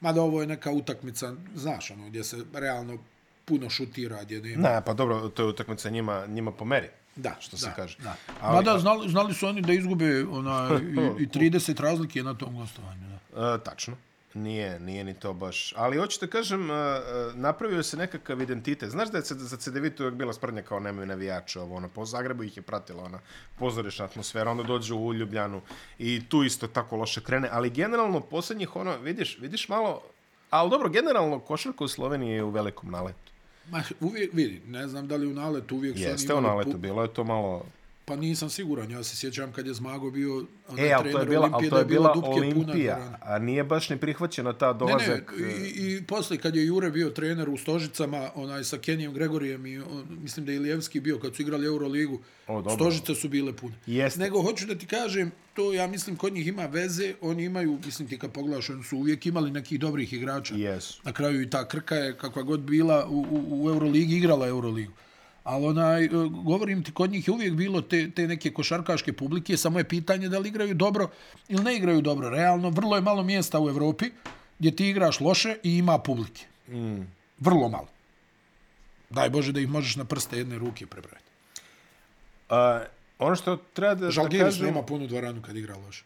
mada ovo je neka utakmica, znaš, ono, gdje se realno puno šutira, gdje nema... Ne, pa dobro, to je utakmica njima, njima po meri. Da, što da, se kaže. Da. Ali- Mada znali, znali su oni da izgube ona, i, i 30 razlike na tom gostovanju. Da. E, tačno. Nije, nije ni to baš. Ali hoću da kažem, e, e, napravio se nekakav identitet. Znaš da je za CDVita uvijek bila sprdnja kao nemaju navijača, ovo, ono, po Zagrebu ih je pratila ona pozorišna atmosfera, onda dođu u Ljubljanu i tu isto tako loše krene, ali generalno posljednjih, ono, vidiš, vidiš malo, ali dobro, generalno košarka u Sloveniji je u velikom naletu. Ma, uvijek, vidi, ne znam da li u naletu uvijek Jeste u naletu, bilo je to malo... Pa nisam siguran, ja se sjećam kad je Zmago bio onaj E, ali to je trener bila, Olimpije, to da je bila puna Olimpija, dvorana. a nije baš ni prihvaćena ta Ne, dolazak... ne, e, i, i posle kad je Jure bio trener u Stožicama, onaj sa Kenijom Gregorijem i on, mislim da je Ilijevski bio kad su igrali Euroligu, O, dobro. Stožice su bile pune. Jeste. Nego hoću da ti kažem, to ja mislim kod njih ima veze, oni imaju, mislim ti kad pogledaš, oni su uvijek imali nekih dobrih igrača. Jesu. Na kraju i ta Krka je kakva god bila u, u, u Euroligi, igrala Euroligu. Ali onaj, e, govorim ti, kod njih je uvijek bilo te, te neke košarkaške publike, samo je pitanje da li igraju dobro ili ne igraju dobro. Realno, vrlo je malo mjesta u Evropi gdje ti igraš loše i ima publike. Mm. Vrlo malo. Daj Bože da ih možeš na prste jedne ruke prebrojati. A, ono što treba da, da Žalgiris kažem, nema punu dvoranu kad igra loše.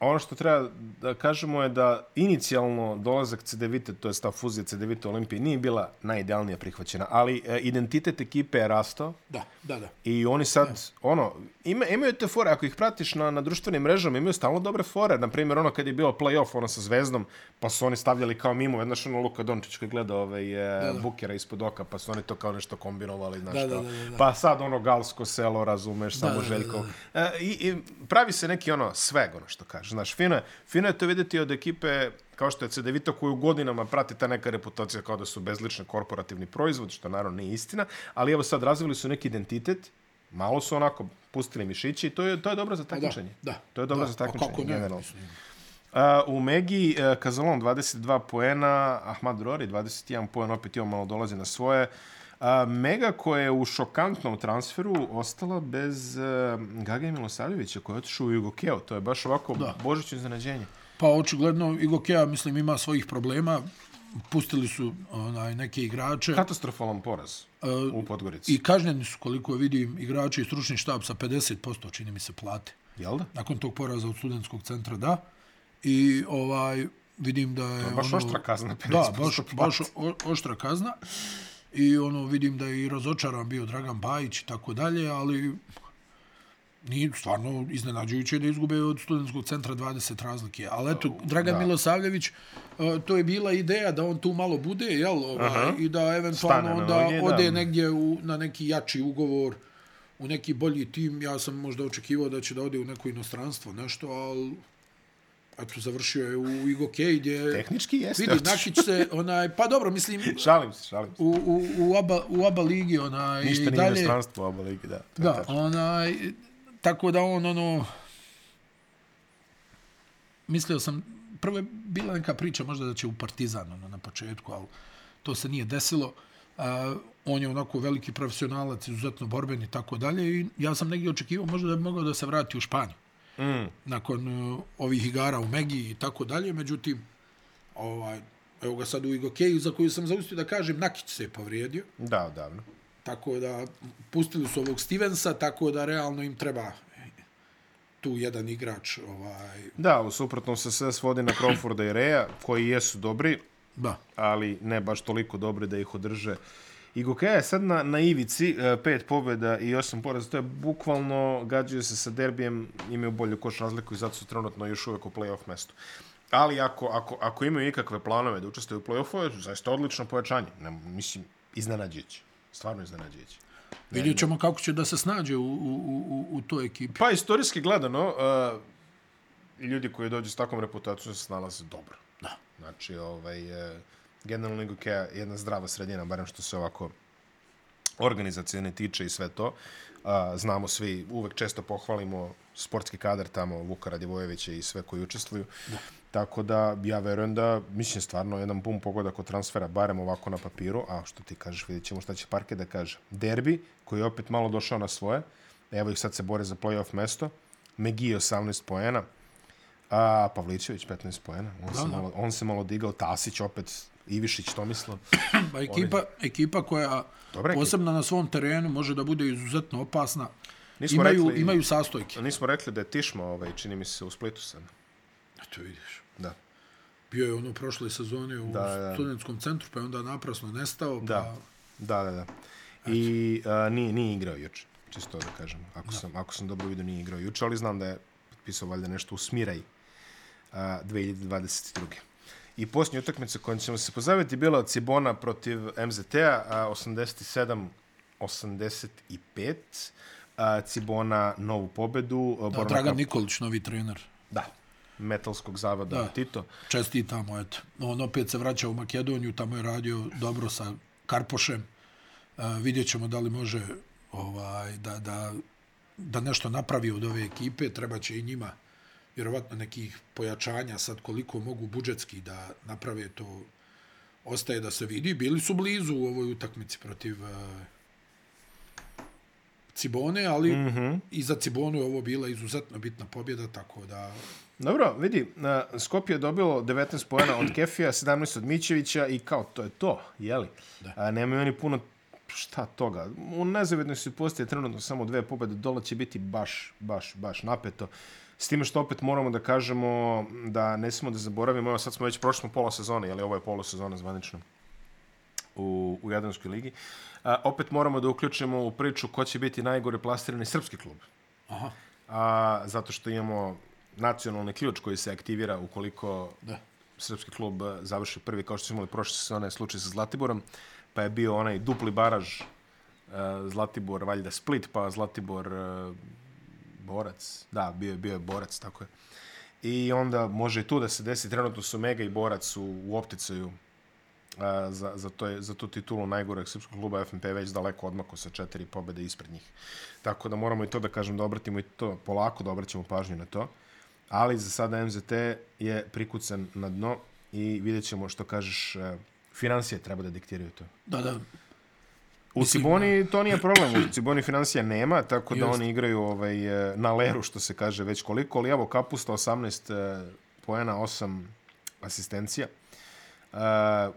Ono što treba da kažemo je da inicijalno dolazak CDVita, to je ta fuzija CDVita Olimpije, nije bila najidealnije prihvaćena, ali e, identitet ekipe je rastao Da, da, da. i oni sad, ono, ima, imaju te fore, ako ih pratiš na, na društvenim mrežama, imaju stalno dobre fore. Naprimjer, ono kad je bilo play-off, ono sa Zvezdom, pa su oni stavljali kao mimo, znaš ono Luka Dončić koji gleda ovaj, e, Bukera ispod oka, pa su oni to kao nešto kombinovali, znaš Da, da, da, da, da. Pa sad ono galsko selo, razumeš, samo da, da, Željko. E, i, I pravi se neki ono sveg, ono što kaže. Znaš, fino je, fino je to vidjeti od ekipe kao što je CDVita koju godinama prati ta neka reputacija kao da su bezlični korporativni proizvod, što naravno nije istina, ali evo sad razvili su neki identitet, malo su onako pustili mišići i to je, to je dobro za takmičenje. da. To je dobro Da, za takmičenje, kako ne, generalno. Uh, u Megi uh, Kazalon 22 poena, Ahmad Rori 21 poen, opet imamo malo dolazi na svoje. Uh, Mega koja je u šokantnom transferu ostala bez uh, Gage Milosavljevića koji je otišao u Jugokeo. To je baš ovako Da. božićno iznenađenje. Pa očigledno Igokea, mislim, ima svojih problema. Pustili su onaj, neke igrače. Katastrofalan poraz u Podgorici. I kažnjeni su, koliko vidim, igrači i stručni štab sa 50%, čini mi se, plate. Jel da? Nakon tog poraza od studentskog centra, da. I ovaj vidim da je... baš ono, oštra kazna, Da, 50% baš, plate. baš o, oštra kazna. I ono, vidim da je i razočaran bio Dragan Bajić i tako dalje, ali nije stvarno iznenađujuće da izgube od studentskog centra 20 razlike. Ali eto, Dragan da. Milosavljević, e, to je bila ideja da on tu malo bude, jel, ovaj, Aha. i da eventualno onda noge, da. ode negdje u, na neki jači ugovor, u neki bolji tim. Ja sam možda očekivao da će da ode u neko inostranstvo, nešto, ali eto, završio je u Igokej gdje... Tehnički jeste Vidi. Nakić se, onaj, pa dobro, mislim, Šalim se, šalim se. u, u, u, aba, u aba ligi, onaj, Ništa nije dalje, inostranstvo u oba ligi, da. Da, tačno. onaj, tako da on, ono, mislio sam, prvo je bila neka priča možda da će u Partizan, ono, na početku, ali to se nije desilo. A, on je onako veliki profesionalac, izuzetno borben i tako dalje i ja sam negdje očekivao možda da bi mogao da se vrati u Španiju. Mm. Nakon uh, ovih igara u Megi i tako dalje, međutim, ovaj, evo ga sad u Igokeju, za koju sam zaustio da kažem, Nakić se je povrijedio. Da, odavno. Tako da pustili su ovog Stevensa, tako da realno im treba tu jedan igrač. Ovaj, Da, u suprotnom se sve svodi na Crawforda i Reja, koji jesu dobri, da, ali ne baš toliko dobri da ih održe. I Gokeja je sad na, na ivici, e, pet pobjeda i osam poraza. To je bukvalno, gađaju se sa derbijem, imaju bolju koš razliku i zato su trenutno još uvek u play-off mestu. Ali ako, ako, ako imaju ikakve planove da učestvuju u play-offu, je zaista odlično pojačanje. Ne, mislim, iznenađujuće. Stvarno iznenađujuće. vidjet ćemo kako će da se snađe u, u, u, u toj ekipi. Pa, istorijski gledano, uh, ljudi koji dođu s takvom reputacijom se snalaze dobro. Da. Znači, ovaj, uh, generalno Gokeja je jedna zdrava sredina, barem što se ovako organizacijone tiče i sve to. A, znamo svi, uvek često pohvalimo sportski kadar tamo, Vuka Radivojevića i sve koji učestvuju. Da. Tako da ja verujem da, mislim, stvarno jedan pun pogodak od transfera, barem ovako na papiru, a što ti kažeš, vidjet ćemo šta će Parke da kaže. Derbi, koji je opet malo došao na svoje, evo ih sad se bore za playoff mesto, Megi 18 poena, a Pavlićević 15 poena, on, da, se, malo, on se malo digao, Tasić opet, Ivišić, to mislo. Pa ekipa, Oni... ekipa koja Dobre posebno ekipa. na svom terenu može da bude izuzetno opasna, nismo imaju, rekli, imaju sastojke. Nismo rekli da je Tišma, ovaj, čini mi se, u Splitu sad. To vidiš. Da. Bio je ono prošle sezone u da, da. studentskom centru, pa je onda naprasno nestao. Pa... Da, da, da. da. I a, nije, nije igrao juče, čisto da kažem. Ako, da. sam, ako sam dobro vidio, nije igrao juče, ali znam da je potpisao valjda nešto u Smiraj a, 2022. I posljednja utakmica kojom ćemo se pozaviti bila Cibona protiv MZT-a 87-85. Cibona novu pobedu. Da, Dragan Nikolić, novi trener. Da, metalskog zavoda da. Tito. Čestitamo, eto. On opet se vraća u Makedoniju, tamo je radio dobro sa Karpošem. Uh, vidjet ćemo da li može ovaj, da, da, da nešto napravi od ove ekipe. Treba će i njima vjerovatno nekih pojačanja sad koliko mogu budžetski da naprave to ostaje da se vidi. Bili su blizu u ovoj utakmici protiv uh, Cibone, ali mm -hmm. i za Cibonu je ovo bila izuzetno bitna pobjeda, tako da Dobro, vidi, Skopje je dobilo 19 pojena od Kefija, 17 od Mićevića i kao, to je to, jeli? Da. A, nemaju oni puno šta toga. U nezavidnoj situaciji je trenutno samo dve pobjede, dole će biti baš, baš, baš napeto. S time što opet moramo da kažemo da ne smemo da zaboravimo, evo sad smo već prošli pola sezone, jeli ovo je pola sezona zvanično u, u Jadranskoj ligi. A, opet moramo da uključimo u priču ko će biti najgore plastirani srpski klub. Aha. A, zato što imamo nacionalni ključ koji se aktivira ukoliko da. srpski klub završi prvi, kao što smo imali prošle sezone slučaj sa Zlatiborom, pa je bio onaj dupli baraž uh, Zlatibor, valjda Split, pa Zlatibor uh, Borac. Da, bio je, bio je Borac, tako je. I onda može i tu da se desi, trenutno su Mega i Borac u, u opticaju uh, za, za, to za tu titulu najgoreg srpskog kluba FNP već daleko odmako sa četiri pobede ispred njih. Tako da moramo i to da kažem da obratimo i to polako da obraćamo pažnju na to ali za sada MZT je prikucan na dno i vidjet ćemo što kažeš, e, financije treba da diktiraju to. Da, da. U Mislim, Ciboni to nije problem, u Ciboni financija nema, tako da Just. oni igraju ovaj, e, na leru, što se kaže već koliko, ali evo Kapusta 18 e, poena, 8 asistencija. Uh,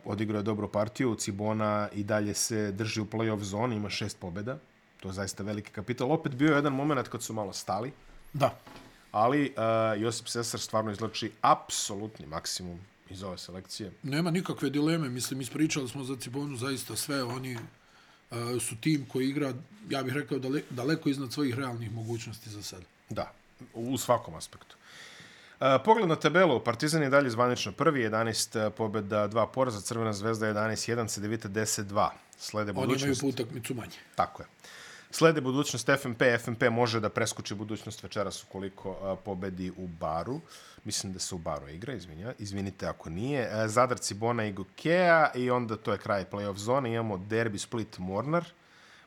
odigrao je dobru partiju, Cibona i dalje se drži u play-off zoni, ima šest pobjeda. To je zaista veliki kapital. Opet bio je jedan moment kad su malo stali. Da ali uh, Josip Sesar stvarno izlači apsolutni maksimum iz ove selekcije. Nema nikakve dileme, mislim, ispričali smo za Cibonu zaista sve, oni uh, su tim koji igra, ja bih rekao, dale, daleko iznad svojih realnih mogućnosti za sad. Da, u svakom aspektu. Uh, pogled na tabelu, Partizan je dalje zvanično prvi, 11 pobjeda, 2 poraza, Crvena zvezda 11-1, Cedevita 10-2. Slede budućnost. Oni imaju po utakmicu manje. Tako je. Slede budućnost FNP. FNP može da preskoči budućnost večeras ukoliko uh, pobedi u Baru. Mislim da se u Baru igra, izvinja. izvinite ako nije. Uh, Zadar, Cibona i Gokea i onda to je kraj playoff zone. Imamo derbi Split Mornar.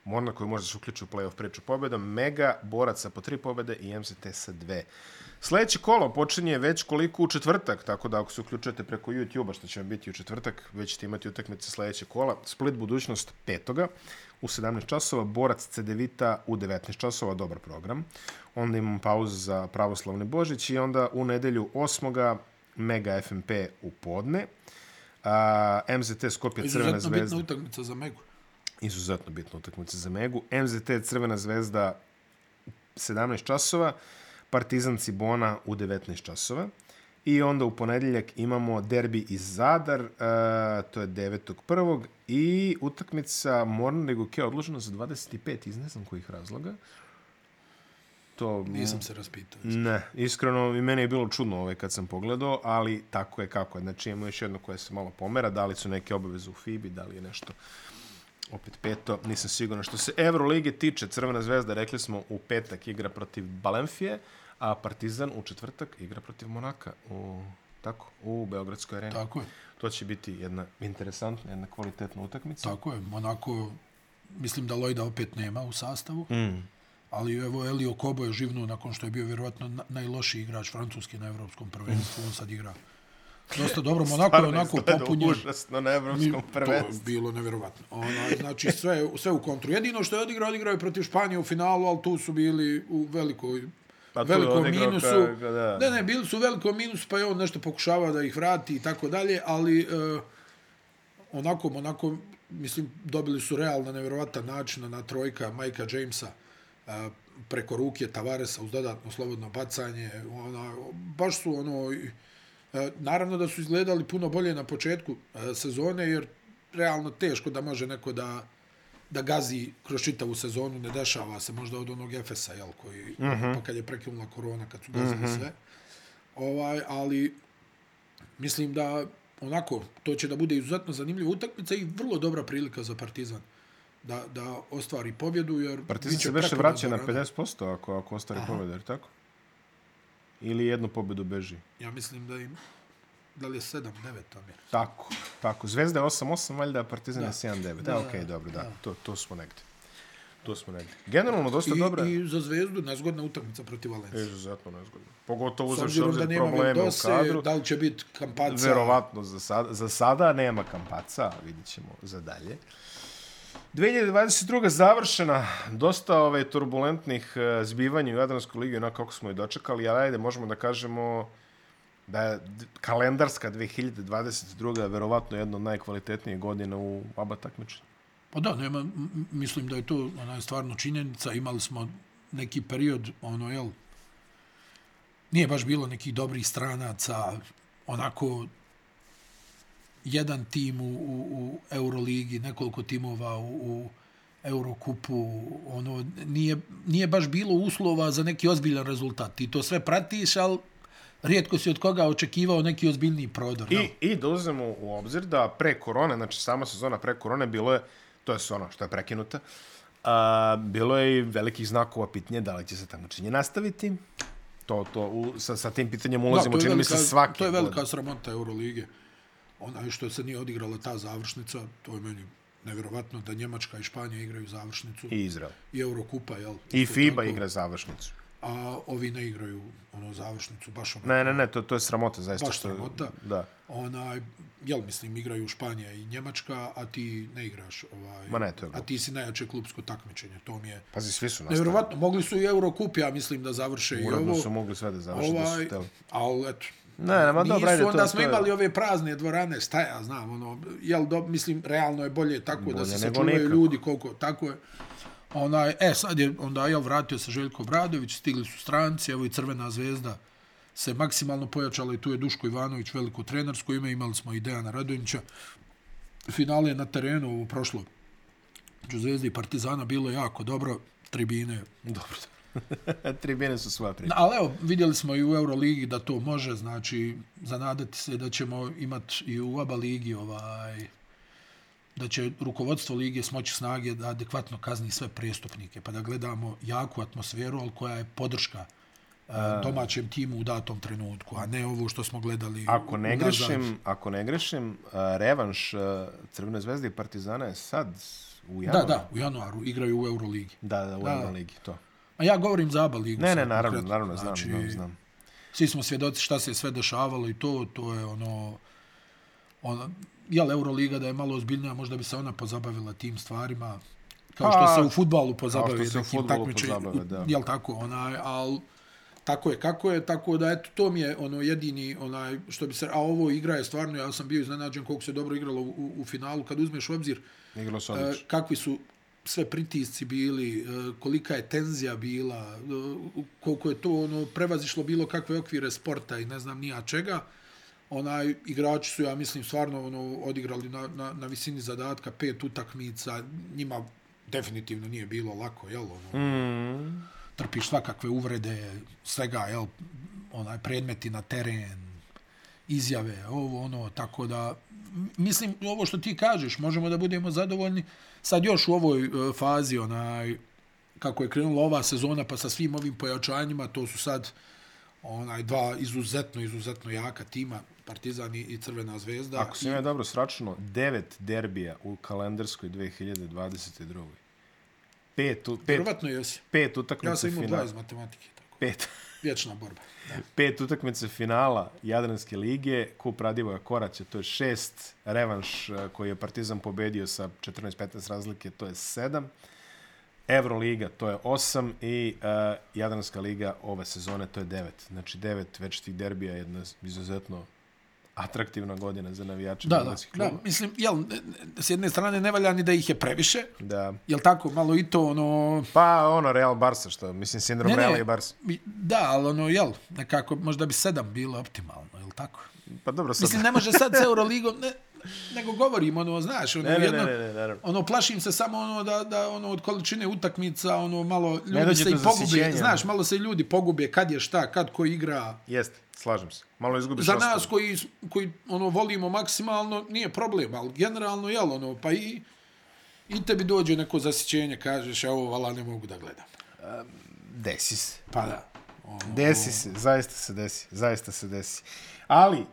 Mornar koji može da se uključi u playoff priču pobedom. Mega, Boraca po tri pobede i MZT sa dve. Sljedeće kolo počinje već koliko u četvrtak, tako da ako se uključujete preko YouTube-a, što će vam biti u četvrtak, već ćete imati utakmice sljedeće kola. Split budućnost petoga u 17 časova, Borac Cedevita u 19 časova, dobar program. Onda imamo pauzu za pravoslavni Božić i onda u nedelju 8. Mega FMP u podne. A, MZT Skopje Crvena zvezda. Izuzetno bitna utakmica za Megu. Izuzetno bitna utakmica za Megu. MZT Crvena zvezda 17 časova. Partizan Cibona u 19 časova. I onda u ponedjeljak imamo derbi iz Zadar, uh, to je 9.1. I utakmica Morna nego Ke odložena za 25 iz ne znam kojih razloga. To, Nisam se raspitao. Ne, iskreno i meni je bilo čudno ovaj kad sam pogledao, ali tako je kako je. Znači imamo još jedno koje se malo pomera, da li su neke obaveze u FIBI, da li je nešto opet peto, nisam siguran. Što se Eurolige tiče, Crvena zvezda, rekli smo, u petak igra protiv Balenfije, a Partizan u četvrtak igra protiv Monaka u, tako, u Beogradskoj areni. Tako je. To će biti jedna interesantna, jedna kvalitetna utakmica. Tako je. Monako mislim da Lojda opet nema u sastavu. Mm. Ali evo Elio Kobo je živnuo nakon što je bio vjerovatno na- najlošiji igrač Francuske na evropskom prvenstvu. On sad igra dosta dobro. Monako je onako popunjen. Užasno na evropskom To je prvenstvu. bilo nevjerovatno. Ona, znači sve, sve u kontru. Jedino što je odigrao, odigrao je protiv Španije u finalu, ali tu su bili u velikoj Pa velikom minusu. ka- ka- da. Ne, ne, bili su u velikom minusu, pa je on nešto pokušavao da ih vrati i tako dalje, ali e, onako, onako, mislim, dobili su realno nevjerovatan način na trojka Majka Jamesa e, preko ruke Tavaresa uz dodatno slobodno bacanje. Ona, baš su ono... i- Naravno da su izgledali puno bolje na početku e, sezone, jer realno teško da može neko da da gazi kroz čitavu sezonu, ne dešava se možda od onog Efesa, jel, koji, uh -huh. pa kad je prekinula korona, kad su gazili uh -huh. sve. Ovaj, ali mislim da onako, to će da bude izuzetno zanimljiva utakmica i vrlo dobra prilika za Partizan da, da ostvari pobjedu, jer Partizan se prekomjerna vraća na rana. 50% ako, ako ostvari pobjede, jer tako? Ili jednu pobjedu beži? Ja mislim da im, da li je 7, 9 tam je. Tako, tako. Zvezda je 8-8, valjda, Partizan je Da. 7-9. Da, Da, okej, da, dobro, da. da. To, to smo negdje. To smo negdje. Generalno, dosta I, dobra. I za Zvezdu nezgodna utakmica protiv Valencije. Izuzetno nezgodno. Pogotovo uzavši obzirom da nema probleme u kadru. da li će biti Kampaca, Verovatno za sada, za sada nema kampaca, vidit ćemo za dalje. 2022. završena, dosta ove turbulentnih eh, zbivanja u Jadranskoj ligi, onako kako smo i dočekali, ali ajde, možemo da kažemo da je kalendarska 2022. verovatno jedna od najkvalitetnijih godina u ABA takmičenju. Pa da, nema, mislim da je to ona, stvarno činjenica. Imali smo neki period, ono, jel, nije baš bilo nekih dobrih stranaca, onako, jedan tim u, u, u Euroligi, nekoliko timova u, u Eurokupu, ono, nije, nije baš bilo uslova za neki ozbiljan rezultat. Ti to sve pratiš, ali rijetko si od koga očekivao neki ozbiljniji prodor. I, I da uzmemo u obzir da pre korone, znači sama sezona pre korone, bilo je, to je ono što je prekinuta, a, bilo je i velikih znakova pitnje da li će se takmičenje nastaviti. To, to, u, sa, sa tim pitanjem ulazimo, je čini mi se svaki To je velika godine. sramota Eurolige. Ona što se nije odigrala ta završnica, to je meni nevjerovatno da Njemačka i Španija igraju završnicu. I Izrael. I Eurokupa, jel? I FIBA tako. igra završnicu. A ovi ne igraju ono završnicu, baš ono. Ne, ne, ne, to, to je sramota, zaista. Baš što, sramota. Da. Onaj, jel, mislim, igraju Španija i Njemačka, a ti ne igraš. Ovaj, Ma ne, to je A ti si najjače klubsko takmičenje. To mi je... Pazi, svi su nastavili. Nevjerovatno, mogli su i Eurokup, ja mislim, da završe i Uredno ovo. su mogli sve da završe da su Ovaj, hteli. ali eto, Ne, ne, ma dobro, ajde, to, onda to smo je- imali ove prazne dvorane, šta ja znam, ono, jel, do, mislim, realno je bolje tako bolje da se sačuvaju ljudi koliko, tako je. Onaj, e, sad je, onda, jel, vratio se Željko Bradović, stigli su stranci, evo i Crvena zvezda se maksimalno pojačala i tu je Duško Ivanović veliko trenersko ime, imali smo i Dejana Radonjića. Finale na terenu, ovo prošlo, među Zvezdi i Partizana, bilo jako dobro, tribine, Dobro. Tribine su svoja priča. Ali evo, vidjeli smo i u Euroligi da to može, znači, zanadati se da ćemo imati i u ABA ligi ovaj, da će rukovodstvo lige smoći snage da adekvatno kazni sve prestupnike, pa da gledamo jaku atmosferu, ali koja je podrška uh, domaćem timu u datom trenutku, a ne ovo što smo gledali Ako ne unazad. grešim, ako ne grešim, uh, revanš uh, Crvene zvezde i Partizana je sad u Da, januaru. da, u januaru igraju u Euroligi. Da, da, u Da. Euroligi, to. A ja govorim za ABA ligu. Ne, ne, naravno, konkretno. naravno, znam, Znači, znam, znam. svi smo svjedoci šta se sve dešavalo i to, to je ono, ono jel Euroliga da je malo ozbiljnija, možda bi se ona pozabavila tim stvarima, kao što Pa, se u futbalu pozabavi se u nekim fudbalu takmičenjem, pozabave, da. jel tako, onaj, al tako je kako je, tako da eto, to mi je ono jedini, onaj, što bi se, a ovo igra je stvarno, ja sam bio iznenađen koliko se dobro igralo u, u, u finalu, kad uzmeš u obzir Igralo se e, kakvi su sve pritisci bili, e, kolika je tenzija bila, e, koliko je to ono prevazišlo bilo kakve okvire sporta i ne znam nija čega. Onaj igrači su ja mislim stvarno ono odigrali na, na, na visini zadatka pet utakmica, njima definitivno nije bilo lako, jel ono. Mm. Trpiš svakakve uvrede, svega, jel, onaj predmeti na teren, izjave, ovo ono, tako da mislim ovo što ti kažeš, možemo da budemo zadovoljni sad još u ovoj e, fazi onaj kako je krenula ova sezona pa sa svim ovim pojačanjima, to su sad onaj dva izuzetno izuzetno jaka tima, Partizan i, Crvena zvezda. Ako se ja dobro sračunao, devet derbija u kalendarskoj 2022. pet, pet, Vjerovatno jesi. pet Ja utakmica sam imao dva finala. iz matematike. Tako. Pet. Vječna borba. Da. pet utakmice finala Jadranske lige, kup Radivoja Koraća, to je šest, revanš eh, koji je Partizan pobedio sa 14-15 razlike, to je sedam, Euroliga, to je osam i uh, Jadranska liga ove sezone, to je devet. Znači devet večitih derbija, jedna izuzetno atraktivna godina za navijače Da, da, da, mislim, jel, s jedne strane ne valja ni da ih je previše, Da. jel tako, malo i to, ono, Pa ono Real Barca, što, mislim, sindrom Ne, ne. Reala i Barca. da, ali ono, jel, nekako, možda bi sedam bilo optimalno, jel tako? Pa dobro, sad... Mislim, ne može sad s Euroligom, ne, nego govorim, ono, znaš, ono, Ne, ne, jedno, ne, ne, ne, naravno. ono, plašim se samo ono da, da ono, od količine utakmica, ono, malo ljudi se i pogube, znaš, malo se ljudi pogube kad je šta, kad ko igra. Jeste, slažem se. Malo izgubiš Za nas koji, koji ono, volimo maksimalno, nije problem, ali generalno, jel, ono, pa i, i tebi dođe neko zasićenje, kažeš, a ovo, vala, ne mogu da gledam. Desi se. Pa da. Ono, Desi se, zaista se desi, zaista se desi. Ali,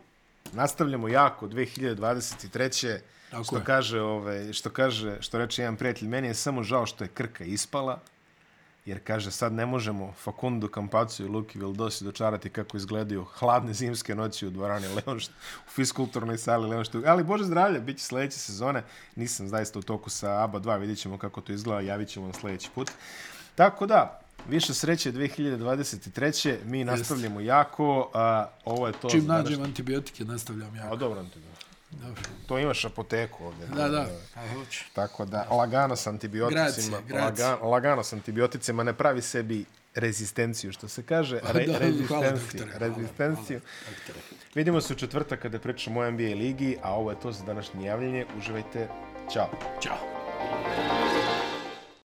nastavljamo jako 2023. Tako što je. kaže, ovaj, što kaže, što reče jedan prijatelj, meni je samo žao što je Krka ispala, jer kaže sad ne možemo Facundo Campazzo i Luki Vildosi dočarati kako izgledaju hladne zimske noći u dvorani Leonšt, u fiskulturnoj sali Leonštu. Ali Bože zdravlje, bit će sledeće sezone. Nisam zaista u toku sa ABA 2, vidjet ćemo kako to izgleda, javit ćemo vam sledeći put. Tako da, više sreće 2023. Mi nastavljamo jako. A, ovo je to. Čim nađem antibiotike, nastavljam ja. A dobro, Antibio. Dobro. To imaš apoteku ovdje. Da, da. A, hoću. Tako da, lagano s antibioticima. Grazie, grazie. Laga, lagano s antibioticima, ne pravi sebi rezistenciju, što se kaže. Re, Da, hvala, rezistenciju. doktore, hvala, rezistenciju. hvala, doktore. Vidimo se u četvrtak kada pričamo o NBA ligi, a ovo je to za današnje javljanje. Uživajte. Ćao. Ćao.